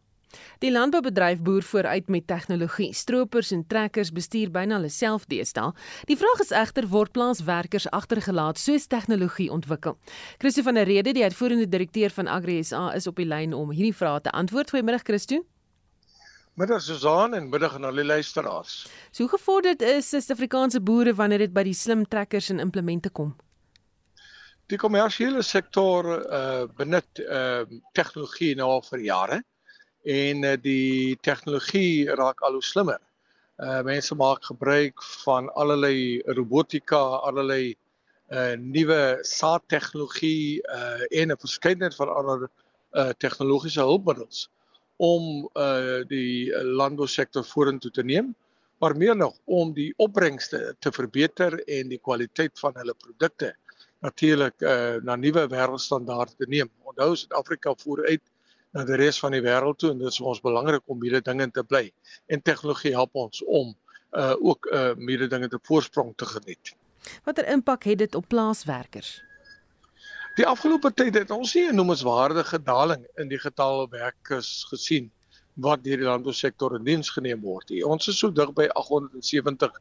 Die landboubedryf boer vooruit met tegnologie. Stroopers en trekkers bestuur byna hulle self deesdae. Die vraag is egter word plaaswerkers agtergelaat soos tegnologie ontwikkel. Christo van der Rede, die uitvoerende direkteur van Agri SA, is op die lyn om hierdie vrae te antwoord. Goeiemôre Christo. Middag Susan en middag aan al die luisteraars. So gevorderd is Suid-Afrikaanse boere wanneer dit by die slim trekkers en implemente kom. Die kommersiële sektor uh benut uh tegnologie nou al vir jare en uh, die tegnologie raak al hoe slimmer. Uh mense maak gebruik van allerlei robotika, allerlei uh nuwe saadtegnologie uh en 'n verskeidenheid van ander uh tegnologiese hulpmiddels om uh die landbousektor vorentoe te neem, maar meer nog om die opbrengste te verbeter en die kwaliteit van hulle produkte natuurlik uh na nuwe wêreldstandaarde te neem. Onthou Suid-Afrika voer uit na die res van die wêreld toe en dit is vir ons belangrik om hierdie dinge te bly. En tegnologie help ons om uh ook uh hierdie dinge te voorsprong te geniet. Watter impak het dit op plaaswerkers? Die afgelope tyd het ons nie 'n noemenswaardige daling in die getal werkers gesien wat deur die landbousektor in diens geneem word. Ons is so dig by 870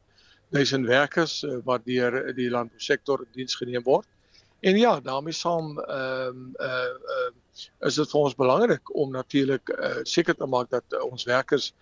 000 werkers uh, wat deur die landbousektor in diens geneem word. En ja, daarmee saam ehm um, uh, uh is dit vir ons belangrik om natuurlik uh, seker te maak dat uh, ons werkers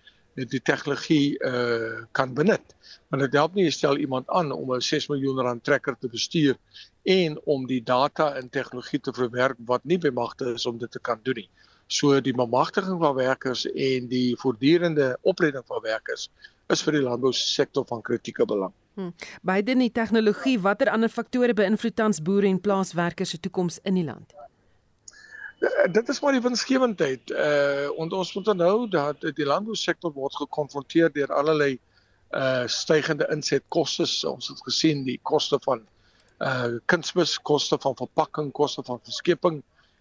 die tegnologie uh kan benut. Want dit help nie jy stel iemand aan om 'n 6 miljoen rand trekker te bestuur en om die data en tegnologie te verwerk wat nie bemagtig is om dit te kan doen nie. So die bemagtiging van werkers en die voortdurende opleiding van werkers is vir die landbousektor van kritieke belang. Hmm. Beide in die tegnologie, watter ander faktore beïnvloed tans boere en plaaswerkers se toekoms in die land? Uh, dit is maar die winsgewendheid. Uh ons moet onthou dat die landbousektor word gekonfronteer deur allerlei uh stygende insetkoste. Ons het gesien die koste van uh kunsmis, koste van verpakking, koste van verskeping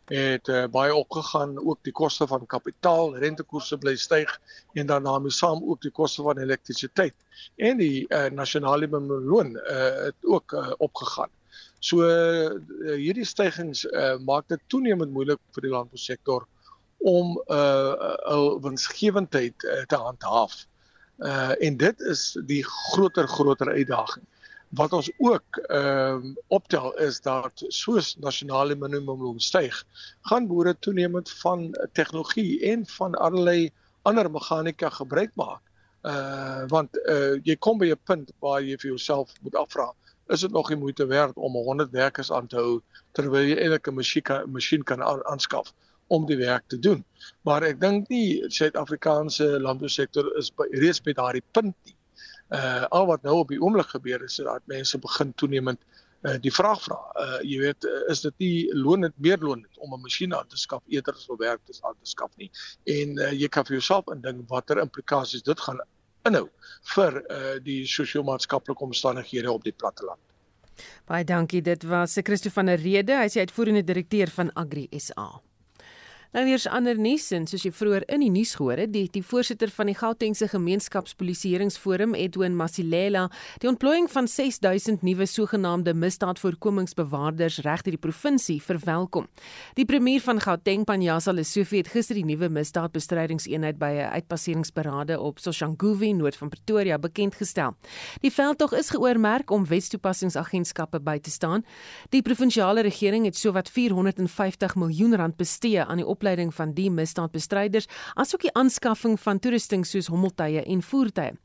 het uh, baie opgegaan, ook die koste van kapitaal, rentekoerse bly styg en dan daarmee saam ook die koste van elektrisiteit. En die uh nasionale minimumloon uh het ook uh, opgegaan. So uh, hierdie stygings uh, maak dit toenemend moeilik vir die landbousektor om 'n uh, uh, winsgewendheid uh, te handhaaf. Uh en dit is die groter groter uitdaging. Wat ons ook ehm uh, optel is dat soos nasionale minimumloon styg, gaan boere toenemend van tegnologie en van allerlei ander meganika gebruik maak. Uh want uh jy kom by 'n punt waar jy vir jouself moet afvra is dit nog nie moeite werd om 100 werkers aan te hou terwyl jy eintlik 'n masjien kan masjien kan aanskaf om die werk te doen. Maar ek dink nie Suid-Afrikaanse landbousektor is by, reeds by daardie punt nie. Uh al wat nou op die oomblik gebeur is dat mense begin toenemend uh die vraag vra. Uh jy weet uh, is dit nie loon dit meer loon dit om 'n masjien aan te skaf eerder as om werk te aan te skaf nie. En uh, jy kan vir jouself indink watter implikasies dit gaan inhou vir uh, die sosio-maatskaplike omstandighede op die platteland. Baie dankie. Dit was Christo van der Rede, hy is die uitvoerende direkteur van Agri SA. Nou weer 'n ander nuus en soos jy vroeër in die nuus gehoor het, die die voorsitter van die Gautengse Gemeenskapspolisieeringsforum, Edwin Masilela, die ontplooiing van 6000 nuwe sogenaamde misdaadvoorkomingsbewaarders reg deur die provinsie verwelkom. Die premier van Gauteng, Panjasa Lesufi, het gister die nuwe misdaadbestrydingseenheid by 'n uitpasseringsparade op Soshanguve noord van Pretoria bekend gestel. Die veldtog is geoormerk om wetstoepassingsagentskappe by te staan. Die provinsiale regering het sowat 450 miljoen rand bestee aan die opleiding van die misdaadbestryders asook die aanskaffing van toerusting soos hommeltuie en voertuie.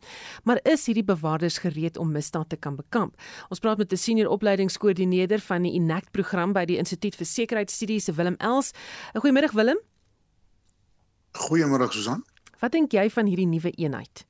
Maar is hierdie bewaarders gereed om misdaad te kan bekamp? Ons praat met 'n senior opleidingskoördineerder van die Enact program by die Instituut vir Sekuriteitsstudies, Willem Els. Goeiemôre Willem. Goeiemôre Susan. Wat dink jy van hierdie nuwe eenheid?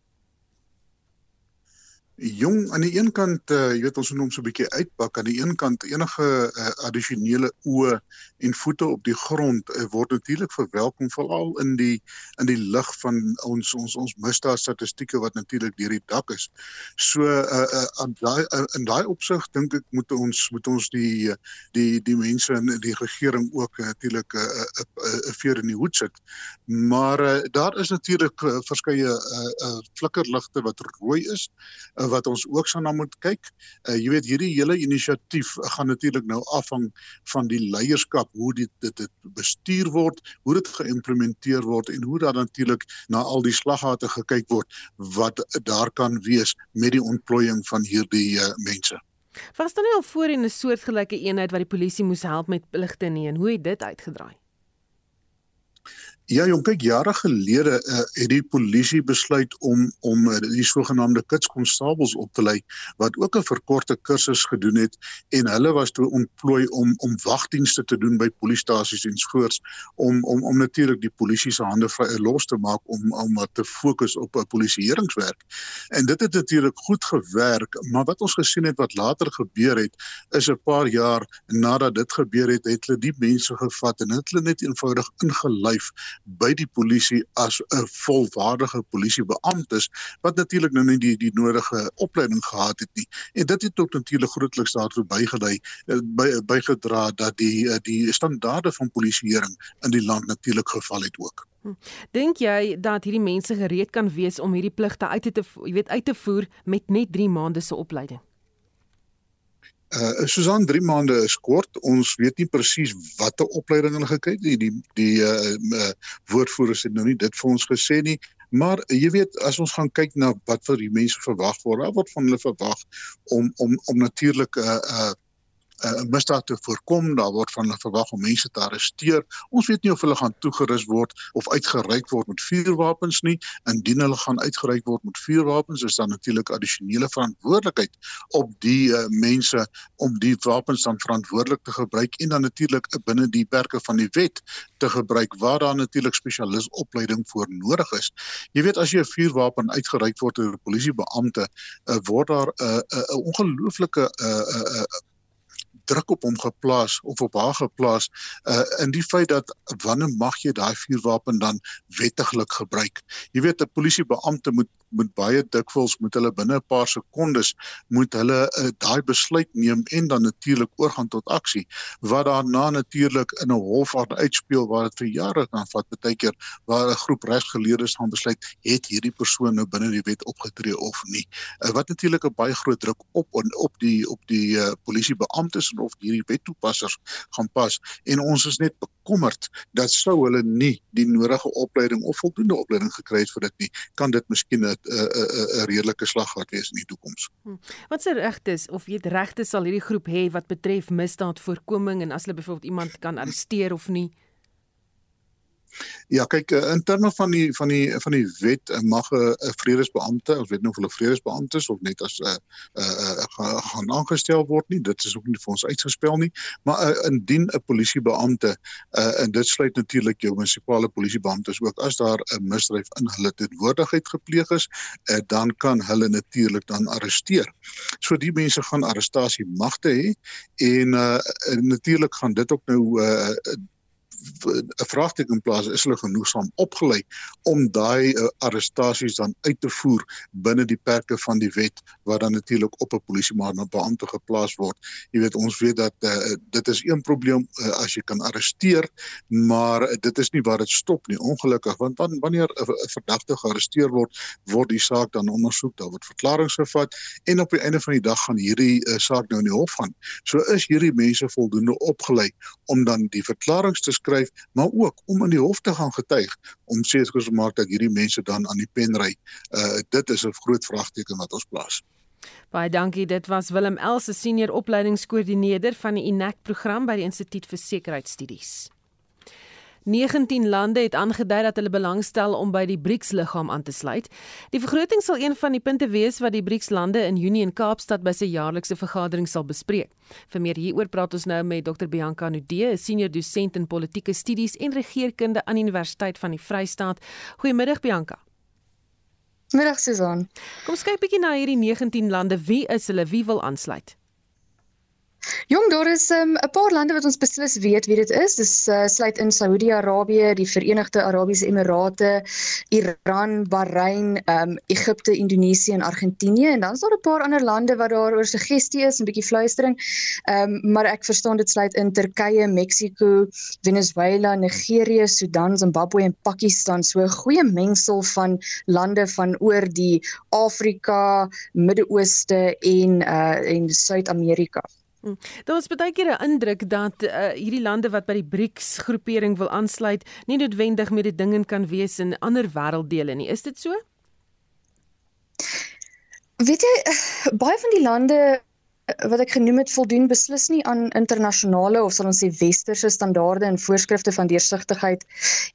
Jong aan die een kant uh, jy weet ons moet hom so 'n bietjie uitpak aan die een kant enige uh, addisionele oë en voete op die grond uh, word natuurlik verwelkom veral in die in die lig van ons ons ons misdaad statistieke wat natuurlik deur die dak is. So uh, uh, aan daai uh, in daai opsig dink ek moet ons moet ons die die die mense in die regering ook uh, natuurlik 'n uh, 'n uh, uh, veer in die hoed sit. Maar uh, daar is natuurlik uh, verskeie uh, uh, flikkerligte wat rooi is. Uh, wat ons ook sou na moet kyk. Uh jy weet hierdie hele inisiatief gaan natuurlik nou afhang van die leierskap, hoe dit dit, dit bestuur word, hoe dit geïmplementeer word en hoe daar natuurlik na al die slaggate gekyk word wat daar kan wees met die ontplooiing van hierdie uh, mense. Was dan nie al voorheen 'n soortgelyke eenheid wat die polisie moes help met pligte nie en hoe het dit uitgedraai? Ja, jong, kyk jare gelede uh, het die polisie besluit om om uh, die sogenaamde kitskonstabels op te lei wat ook 'n verkorte kursus gedoen het en hulle was toe ontplooi om om wagdienste te doen by polisiestasies en skoors om om om natuurlik die polisie se hande vry uh, los te maak om om te fokus op 'n polisieeringswerk. En dit het natuurlik goed gewerk, maar wat ons gesien het wat later gebeur het is 'n paar jaar nadat dit gebeur het, het hulle die mense gevat en het hulle net eenvoudig ingelyf by die polisie as 'n volwaardige polisiebeamptes wat natuurlik nou nie die die nodige opleiding gehad het nie. En dit het ook natuurlik grootliks daartoe bygelei eh, by bygedra dat die eh, die standaarde van polisieering in die land natuurlik geval het ook. Hm. Dink jy dat hierdie mense gereed kan wees om hierdie pligte uit te jy weet uit te voer met net 3 maande se opleiding? Uh Susan 3 maande is kort. Ons weet nie presies watter opleiding hulle gekry het nie. Die die uh, uh woordvoerders het nou nie dit vir ons gesê nie. Maar uh, jy weet as ons gaan kyk na wat vir die mense verwag word, wat van hulle verwag om om om natuurlik 'n uh, uh uh, misdaad te voorkom. Daar word van hulle verwag om mense te arresteer. Ons weet nie of hulle gaan toegerus word of uitgeruik word met vuurwapens nie. Indien hulle gaan uitgeruik word met vuurwapens, is daar natuurlik addisionele verantwoordelikheid op die uh, mense om die wapens dan verantwoordelik te gebruik en dan natuurlik binne die perke van die wet te gebruik waar daar natuurlik spesialis opleiding voor nodig is. Jy weet as jy 'n vuurwapen uitgeruik word deur 'n polisiebeampte, uh, word daar 'n uh, 'n uh, ongelooflike uh, uh, uh, druk op hom geplaas of op haar geplaas uh in die feit dat wanneer mag jy daai vuurwapen dan wettiglik gebruik? Jy weet 'n polisiebeampte moet moet baie dikwels moet hulle binne 'n paar sekondes moet hulle uh, daai besluit neem en dan natuurlik oorgaan tot aksie wat daarna natuurlik in 'n hof aan uitspeel waar dit vir jare kan vat baie keer waar 'n groep regsgeleerdes gaan besluit het hierdie persoon nou binne die wet opgetree of nie? Uh, wat natuurlik 'n baie groot druk op en op die op die uh, polisiebeamptes en of hierdie wettoepassers gaan pas en ons is net bekommerd dat sou hulle nie die nodige opleiding of voldoende opleiding gekry het vir dit nie kan dit miskien 'n 'n redelike slag wat wees in die toekoms. Hm. Wat se regtes of weet regte sal hierdie groep hê wat betref misdaadvoorkoming en as hulle byvoorbeeld iemand kan arresteer of nie? Ja, kyk eh, in terme van die van die van die wet eh, mag 'n vredesbeampte, ons weet nou of hulle vredesbeamptes of net as 'n uh, uh, uh, gaan aangestel word nie, dit is ook nie vir ons uitgespel nie, maar uh, indien 'n polisiebeampte uh, en dit sluit natuurlik jou munisipale polisiebeamptes ook as daar 'n misdryf in hulle teenwoordigheid gepleeg is, uh, dan kan hulle natuurlik dan arresteer. So die mense gaan arrestasie magte hê en uh, natuurlik gaan dit ook nou uh, 'n vraagteken plaas is hulle genoegsaam opgelei om daai uh, arrestasies dan uit te voer binne die perke van die wet wat dan natuurlik op 'n polisiebeampte geplaas word. Jy weet ons weet dat uh, dit is een probleem uh, as jy kan arresteer, maar uh, dit is nie waar dit stop nie ongelukkig want dan wanneer 'n uh, verdagte gearresteer word, word die saak dan ondersoek, daar word verklaringe gevat en op die einde van die dag gaan hierdie uh, saak nou in die hof gaan. So is hierdie mense voldoende opgelei om dan die verklaringe te skryf skryf, maar ook om in die hof te gaan getuig om seker te maak dat hierdie mense dan aan die pen ry. Uh dit is 'n groot vraagteken wat ons plaas. Baie dankie. Dit was Willem Els, senior opleidingskoördineerder van die INAC program by die Instituut vir Sekuriteitsstudies. 19 lande het aangedui dat hulle belangstel om by die BRICS-liggaam aan te sluit. Die vergroting sal een van die punte wees wat die BRICS-lande in Junie in Kaapstad by sy jaarlikse vergadering sal bespreek. Vir meer hieroor praat ons nou met Dr Bianca Nudee, 'n senior dosent in politieke studies en regeringskunde aan die Universiteit van die Vrystaat. Goeiemiddag Bianca. Middag Susan. Kom kyk bietjie na hierdie 19 lande. Wie is hulle? Wie wil aansluit? Jong, daar is 'n um, paar lande wat ons beslis weet wie dit is. Dis uh, sluit in Saudi-Arabië, die Verenigde Arabiese Emirate, Iran, Bahrein, um, Egipte, Indonesië en Argentinië en dan is daar 'n paar ander lande wat daar oor suggestie is, 'n bietjie fluistering. Ehm um, maar ek verstaan dit sluit in Turkye, Mexiko, Venezuela, Nigerië, Sudan, Zimbabwe en Pakistan. So 'n goeie mengsel van lande van oor die Afrika, Midde-Ooste en uh en Suid-Amerika. Hm. Daar is baie keer 'n indruk dat uh, hierdie lande wat by die BRICS groepering wil aansluit, nie noodwendig met die dinge kan wees in ander wêrelddele nie. Is dit so? Weet jy, baie van die lande wat ek genoem het voldoen beslis nie aan internasionale of sal ons sê westerse standaarde en voorskrifte van deursigtigheid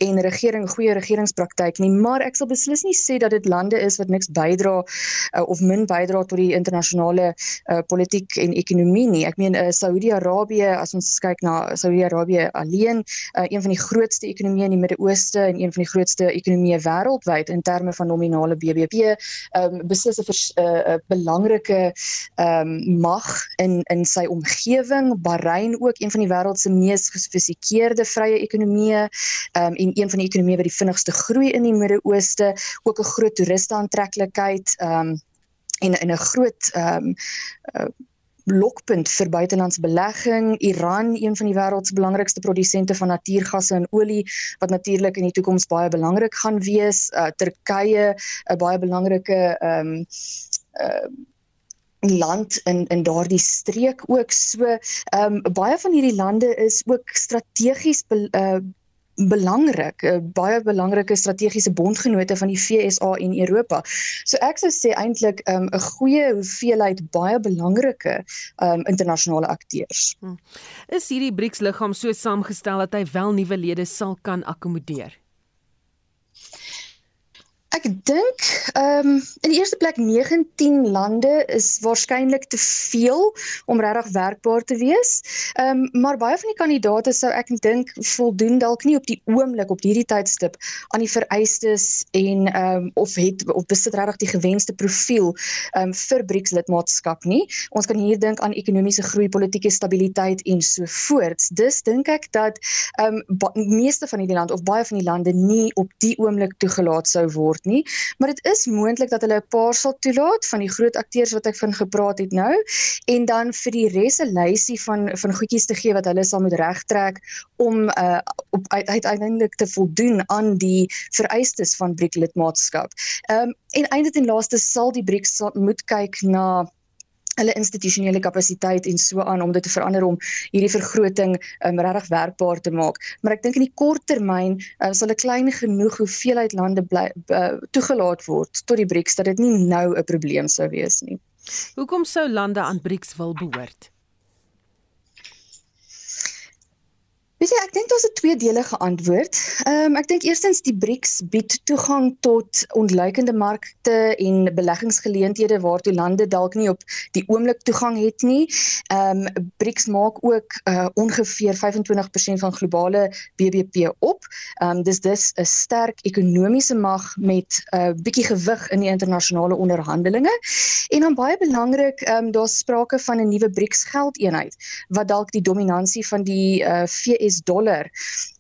en regering goeie regeringspraktyk nie. Maar ek sal beslis nie sê dat dit lande is wat niks bydra uh, of min bydra tot die internasionale uh, politiek en ekonomie nie. Ek meen uh, Saudi-Arabië as ons kyk na Saudi-Arabië alleen uh, een van die grootste ekonomieë in die Midde-Ooste en een van die grootste ekonomieë wêreldwyd in terme van nominale BBP um, beslis 'n uh, belangrike um, mag in in sy omgewing. Bahrein ook een van die wêreld se mees gesofistikeerde vrye ekonomieë um, en een van die ekonomieë wat die vinnigste groei in die Midde-Ooste, ook 'n groot toeriste aantreklikheid um, en in 'n groot um, uh, lokpunt vir buitelandse belegging. Iran, een van die wêreld se belangrikste produsente van natuurgasse en olie wat natuurlik in die toekoms baie belangrik gaan wees. Uh, Turkye, 'n baie belangrike ehm um, uh, land in in daardie streek ook so ehm um, baie van hierdie lande is ook strategies be, uh, belangrik uh, baie belangrike strategiese bondgenote van die FSA en Europa. So ek sou sê eintlik ehm, 'n um, goeie hoeveelheid baie belangrike um, internasionale akteurs. Hmm. Is hierdie BRICS liggaam so saamgestel dat hy wel nuwe lede sal kan akkommodeer? Ek dink ehm um, in die eerste plek 19 lande is waarskynlik te veel om regtig werkbaar te wees. Ehm um, maar baie van die kandidaate sou ek dink voldoen dalk nie op die oomblik op hierdie tydstip aan die vereistes en ehm um, of het of besit regtig die gewenste profiel ehm um, vir BRICS lidmaatskap nie. Ons kan hier dink aan ekonomiese groei, politieke stabiliteit en so voorts. Dus dink ek dat ehm um, meeste van hierdie lande of baie van die lande nie op die oomblik toegelaat sou word nie, maar dit is moontlik dat hulle 'n paar sal toelaat van die groot akteurs wat ek van gepraat het nou en dan vir die res 'n lysie van van goedjies te gee wat hulle sal moet regtrek om uh op uiteindelik te voldoen aan die vereistes van BRIC lidmaatskap. Ehm um, en eintlik en laaste sal die BRICS moet kyk na hulle institusionele kapasiteit en so aan om dit te verander om hierdie vergroting um, regtig werkbaar te maak. Maar ek dink in die kort termyn uh, sal 'n klein genoeg hoeveelheid lande bly uh, toegelaat word tot die BRICS dat dit nie nou 'n probleem sou wees nie. Hoekom sou lande aan BRICS wil behoort? Weet jy, ek dink daar's 'n tweedelige antwoord. Ehm um, ek dink eerstens die BRICS bied toegang tot ontluikende markte en beleggingsgeleenthede waartoe lande dalk nie op die oomblik toegang het nie. Ehm um, BRICS maak ook uh, ongeveer 25% van globale BBP op. Ehm um, dis dis 'n sterk ekonomiese mag met 'n uh, bietjie gewig in die internasionale onderhandelinge. En dan baie belangrik, ehm um, daar's sprake van 'n nuwe BRICS geldeenheid wat dalk die dominansie van die uh, VS US dollar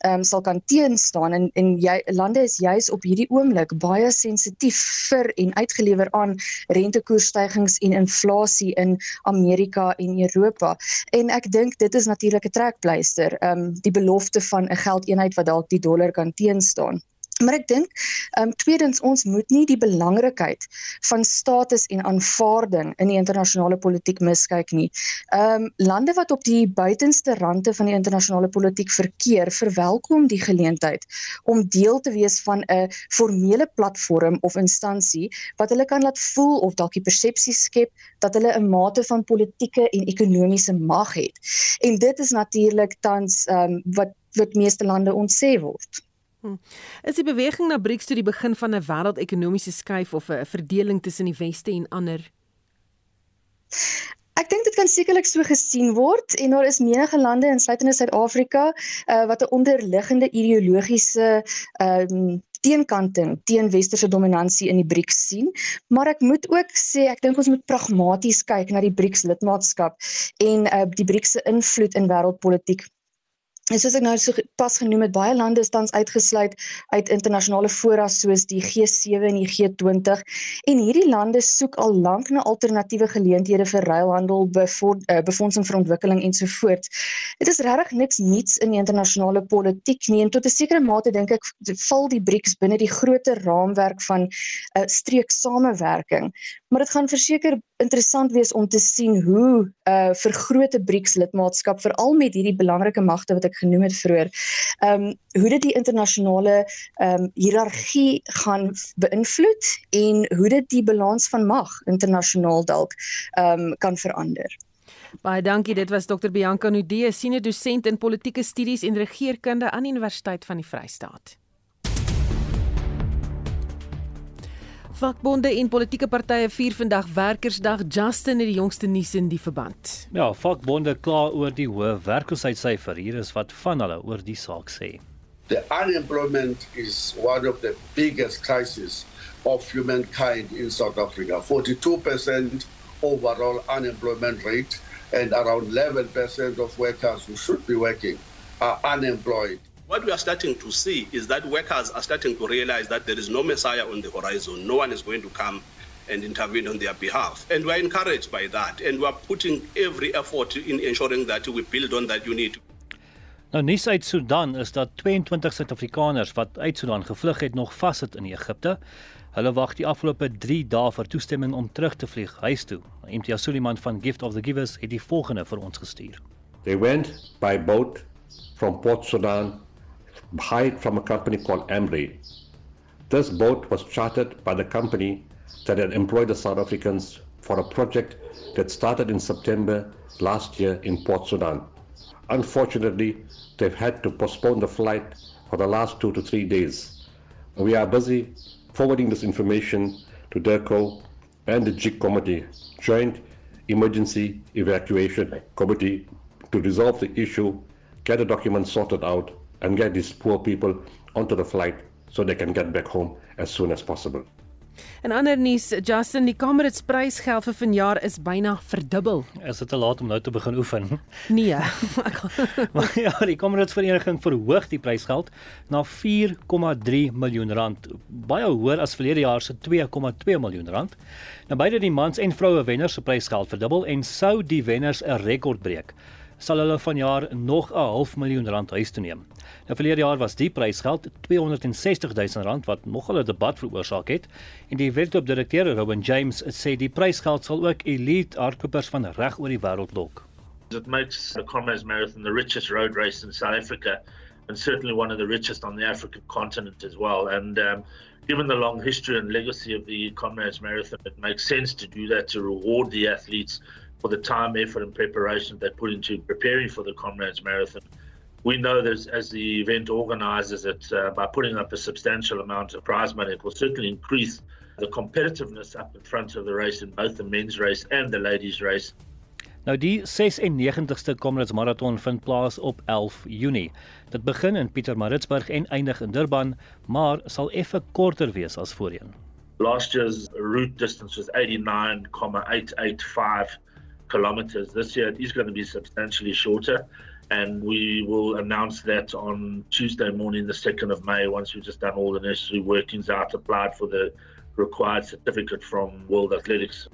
ehm um, sal kan teenstaan en en jy lande is juis op hierdie oomblik baie sensitief vir en uitgelewer aan rentekoersstygings en inflasie in Amerika en Europa. En ek dink dit is natuurlik 'n trekpleister, ehm um, die belofte van 'n geldeenheid wat dalk die dollar kan teenstaan. Maar ek dink, ehm um, tweedens ons moet nie die belangrikheid van status en aanvaarding in die internasionale politiek miskyk nie. Ehm um, lande wat op die buitenste rande van die internasionale politiek verkeer, verwelkom die geleentheid om deel te wees van 'n formele platform of instansie wat hulle kan laat voel of dalk die persepsie skep dat hulle 'n mate van politieke en ekonomiese mag het. En dit is natuurlik tans ehm um, wat wat meeste lande ontsê word. Hm. Is die beweging na BRICS toe die begin van 'n wêreldekonomiese skuif of 'n verdeling tussen die weste en ander? Ek dink dit kan sekerlik so gesien word en daar is menige lande insluitende Suid-Afrika uh, wat 'n onderliggende ideologiese um, teenkanting teen westerse dominansie in die BRICS sien, maar ek moet ook sê ek dink ons moet pragmaties kyk na die BRICS lidmaatskap en uh, die BRICS se invloed in wêreldpolitiek En soos ek nou so pas genoem het, baie lande is tans uitgesluit uit internasionale fora soos die G7 en die G20 en hierdie lande soek al lank na alternatiewe geleenthede vir ruilhandel, eh, befondsing vir ontwikkeling en so voort. Dit is regtig niks nuuts in die internasionale politiek nie en tot 'n sekere mate dink ek val die BRICS binne die groter raamwerk van 'n uh, streek samewerking. Maar dit gaan verseker interessant wees om te sien hoe 'n uh, vergrote BRICS lidmaatskap veral met hierdie belangrike magte wat ek genoem het vroeër. Ehm um, hoe dit die internasionale ehm um, hiërargie gaan beïnvloed en hoe dit die balans van mag internasionaal dalk ehm um, kan verander. Baie dankie. Dit was Dr Bianca Nudee, senior dosent in politieke studies en regeringskunde aan die Universiteit van die Vrystaat. Vakbonde en politieke partye vier vandag Werkersdag. Justin het die jongste nuus in die verband. Ja, vakbonde kla oor die hoë werkloosheidsyfer. Hier is wat van hulle oor die saak sê. The unemployment is one of the biggest crises of humankind in South Africa. 42% overall unemployment rate and around 11% of workers who should be working are unemployed. What we are starting to see is that workers are starting to realize that there is no messiah on the horizon. No one is going to come and intervene on their behalf. And we are encouraged by that. And we are putting every effort in ensuring that we build on that unit. Nou nuus uit Sudan is dat 22 Suid-Afrikaners wat uit Sudan gevlug het nog vassit in Egipte. Hulle wag die afgelope 3 dae vir toestemming om terug te vlieg huis toe. Imtia Suliman van Gift of the Givers het die volgende vir ons gestuur. They went by boat from Port Sudan hired from a company called Ambry. This boat was chartered by the company that had employed the South Africans for a project that started in September last year in Port Sudan. Unfortunately, they've had to postpone the flight for the last two to three days. We are busy forwarding this information to DERCO and the JIC Committee, Joint Emergency Evacuation Committee, to resolve the issue, get the documents sorted out, and get these poor people onto the flight so they can get back home as soon as possible. En ander nuus, Justin, die Kamerits prysgeld vir vanjaar is byna verdubbel. Is dit te laat om nou te begin oefen? Nee. maar ja, die Kamerits vereniging verhoog die prysgeld na 4,3 miljoen rand, baie hoër as verlede jaar se 2,2 miljoen rand. Nou beide die mans en vroue wenners se prysgeld verdubbel en sou die wenners 'n rekord breek sal hulle vanjaar nog 'n half miljoen rand huis toe neem. Nou verlede jaar was die prysgeld 260 000 rand wat nogal 'n debat veroorsaak het en die wetopdirekteur Robin James sê die prysgeld sal ook elite hardlopers van reg oor die wêreld lok. It makes the Comrades Marathon the richest road race in South Africa and certainly one of the richest on the African continent as well and um Given the long history and legacy of the Comrades Marathon, it makes sense to do that to reward the athletes for the time, effort, and preparation they put into preparing for the Comrades Marathon. We know that as the event organizers that uh, by putting up a substantial amount of prize money, it will certainly increase the competitiveness up in front of the race in both the men's race and the ladies race. Nou die 96ste Comrades Marathon vind plaas op 11 Junie. Dit begin in Pietermaritzburg en eindig in Durban, maar sal effe korter wees as voorheen. Last year's route distance was 89.885 kilometers. This year it is going to be substantially shorter. And we will announce that on Tuesday morning, the 2nd of May, once we've just done all the necessary workings out, applied for the required certificate from World Athletics.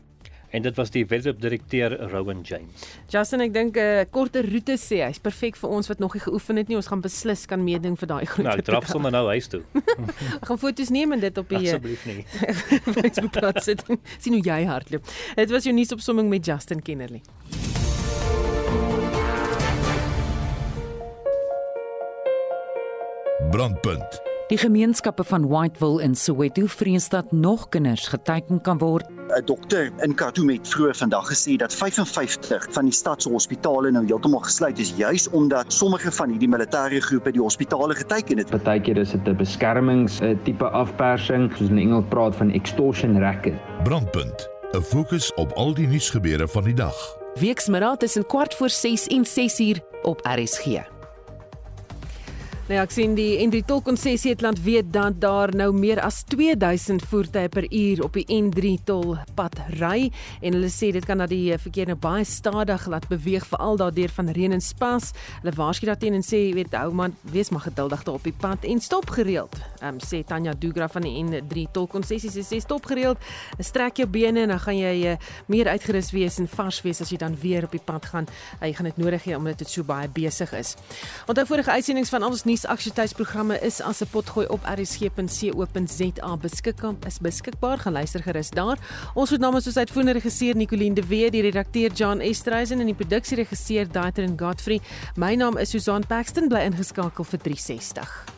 En dit was die wetopdirekteur Rowan James. Justin, ek dink 'n uh, eh, korter roete sê hy's perfek vir ons wat nog nie geoefen het nie. Ons gaan beslis kan meeding vir daai groot. Nou, draf sommer nou huis toe. ek gaan foto's neem en dit op die eh, Asseblief nie. Facebook bladsy sit. Sien hoe jy hardloop. Dit was jou nuusopsomming met Justin Kennerly. Brandpunt. Die gemeenskappe van Whiteville in Soweto vrees dat nog kinders geteken kan word 'n dokter in Khartoum het vroeër vandag gesê dat 55 van die stad se hospitale nou heeltemal gesluit is juis omdat sommige van hierdie militêre groepe die hospitale geteken het. Partykeer is dit 'n beskermings tipe afpersing, soos in Engels praat van extortion racket. Brandpunt. 'n Fokus op al die nuusgebeure van die dag. Weksmiddag tussen kwart voor 6 en 6 uur op RSG. Nou ja, ek sien die N3 tolkonssessie het laat weet dat daar nou meer as 2000 voertuie per uur op die N3 tolpad ry en hulle sê dit kan dat die verkeer nou baie stadig laat beweeg veral daardeur van reën en spas. Hulle waarsku daarteen en sê weet hou man, wees maar geduldig daar op die pad en stop gereeld. Ehm um, sê Tanya Dugra van die N3 tolkonssessie sê stop gereeld, strek jou bene en dan gaan jy uh, meer uitgerus wees en vars wees as jy dan weer op die pad gaan. Uh, jy gaan dit nodig hê omdat dit so baie besig is. Onthou vorige uitsendings van ons nuusaktualiteitsprogramme is as 'n potgooi op rsg.co.za beskikbaar is beskikbaar gaan luister gerus daar. Ons het namens ons uitvoerende regisseur Nicoline de Wet, die redakteur John Estreisen en die produksieregisseur Daitrin Godfrey. My naam is Susan Paxton bly ingeskakel vir 360.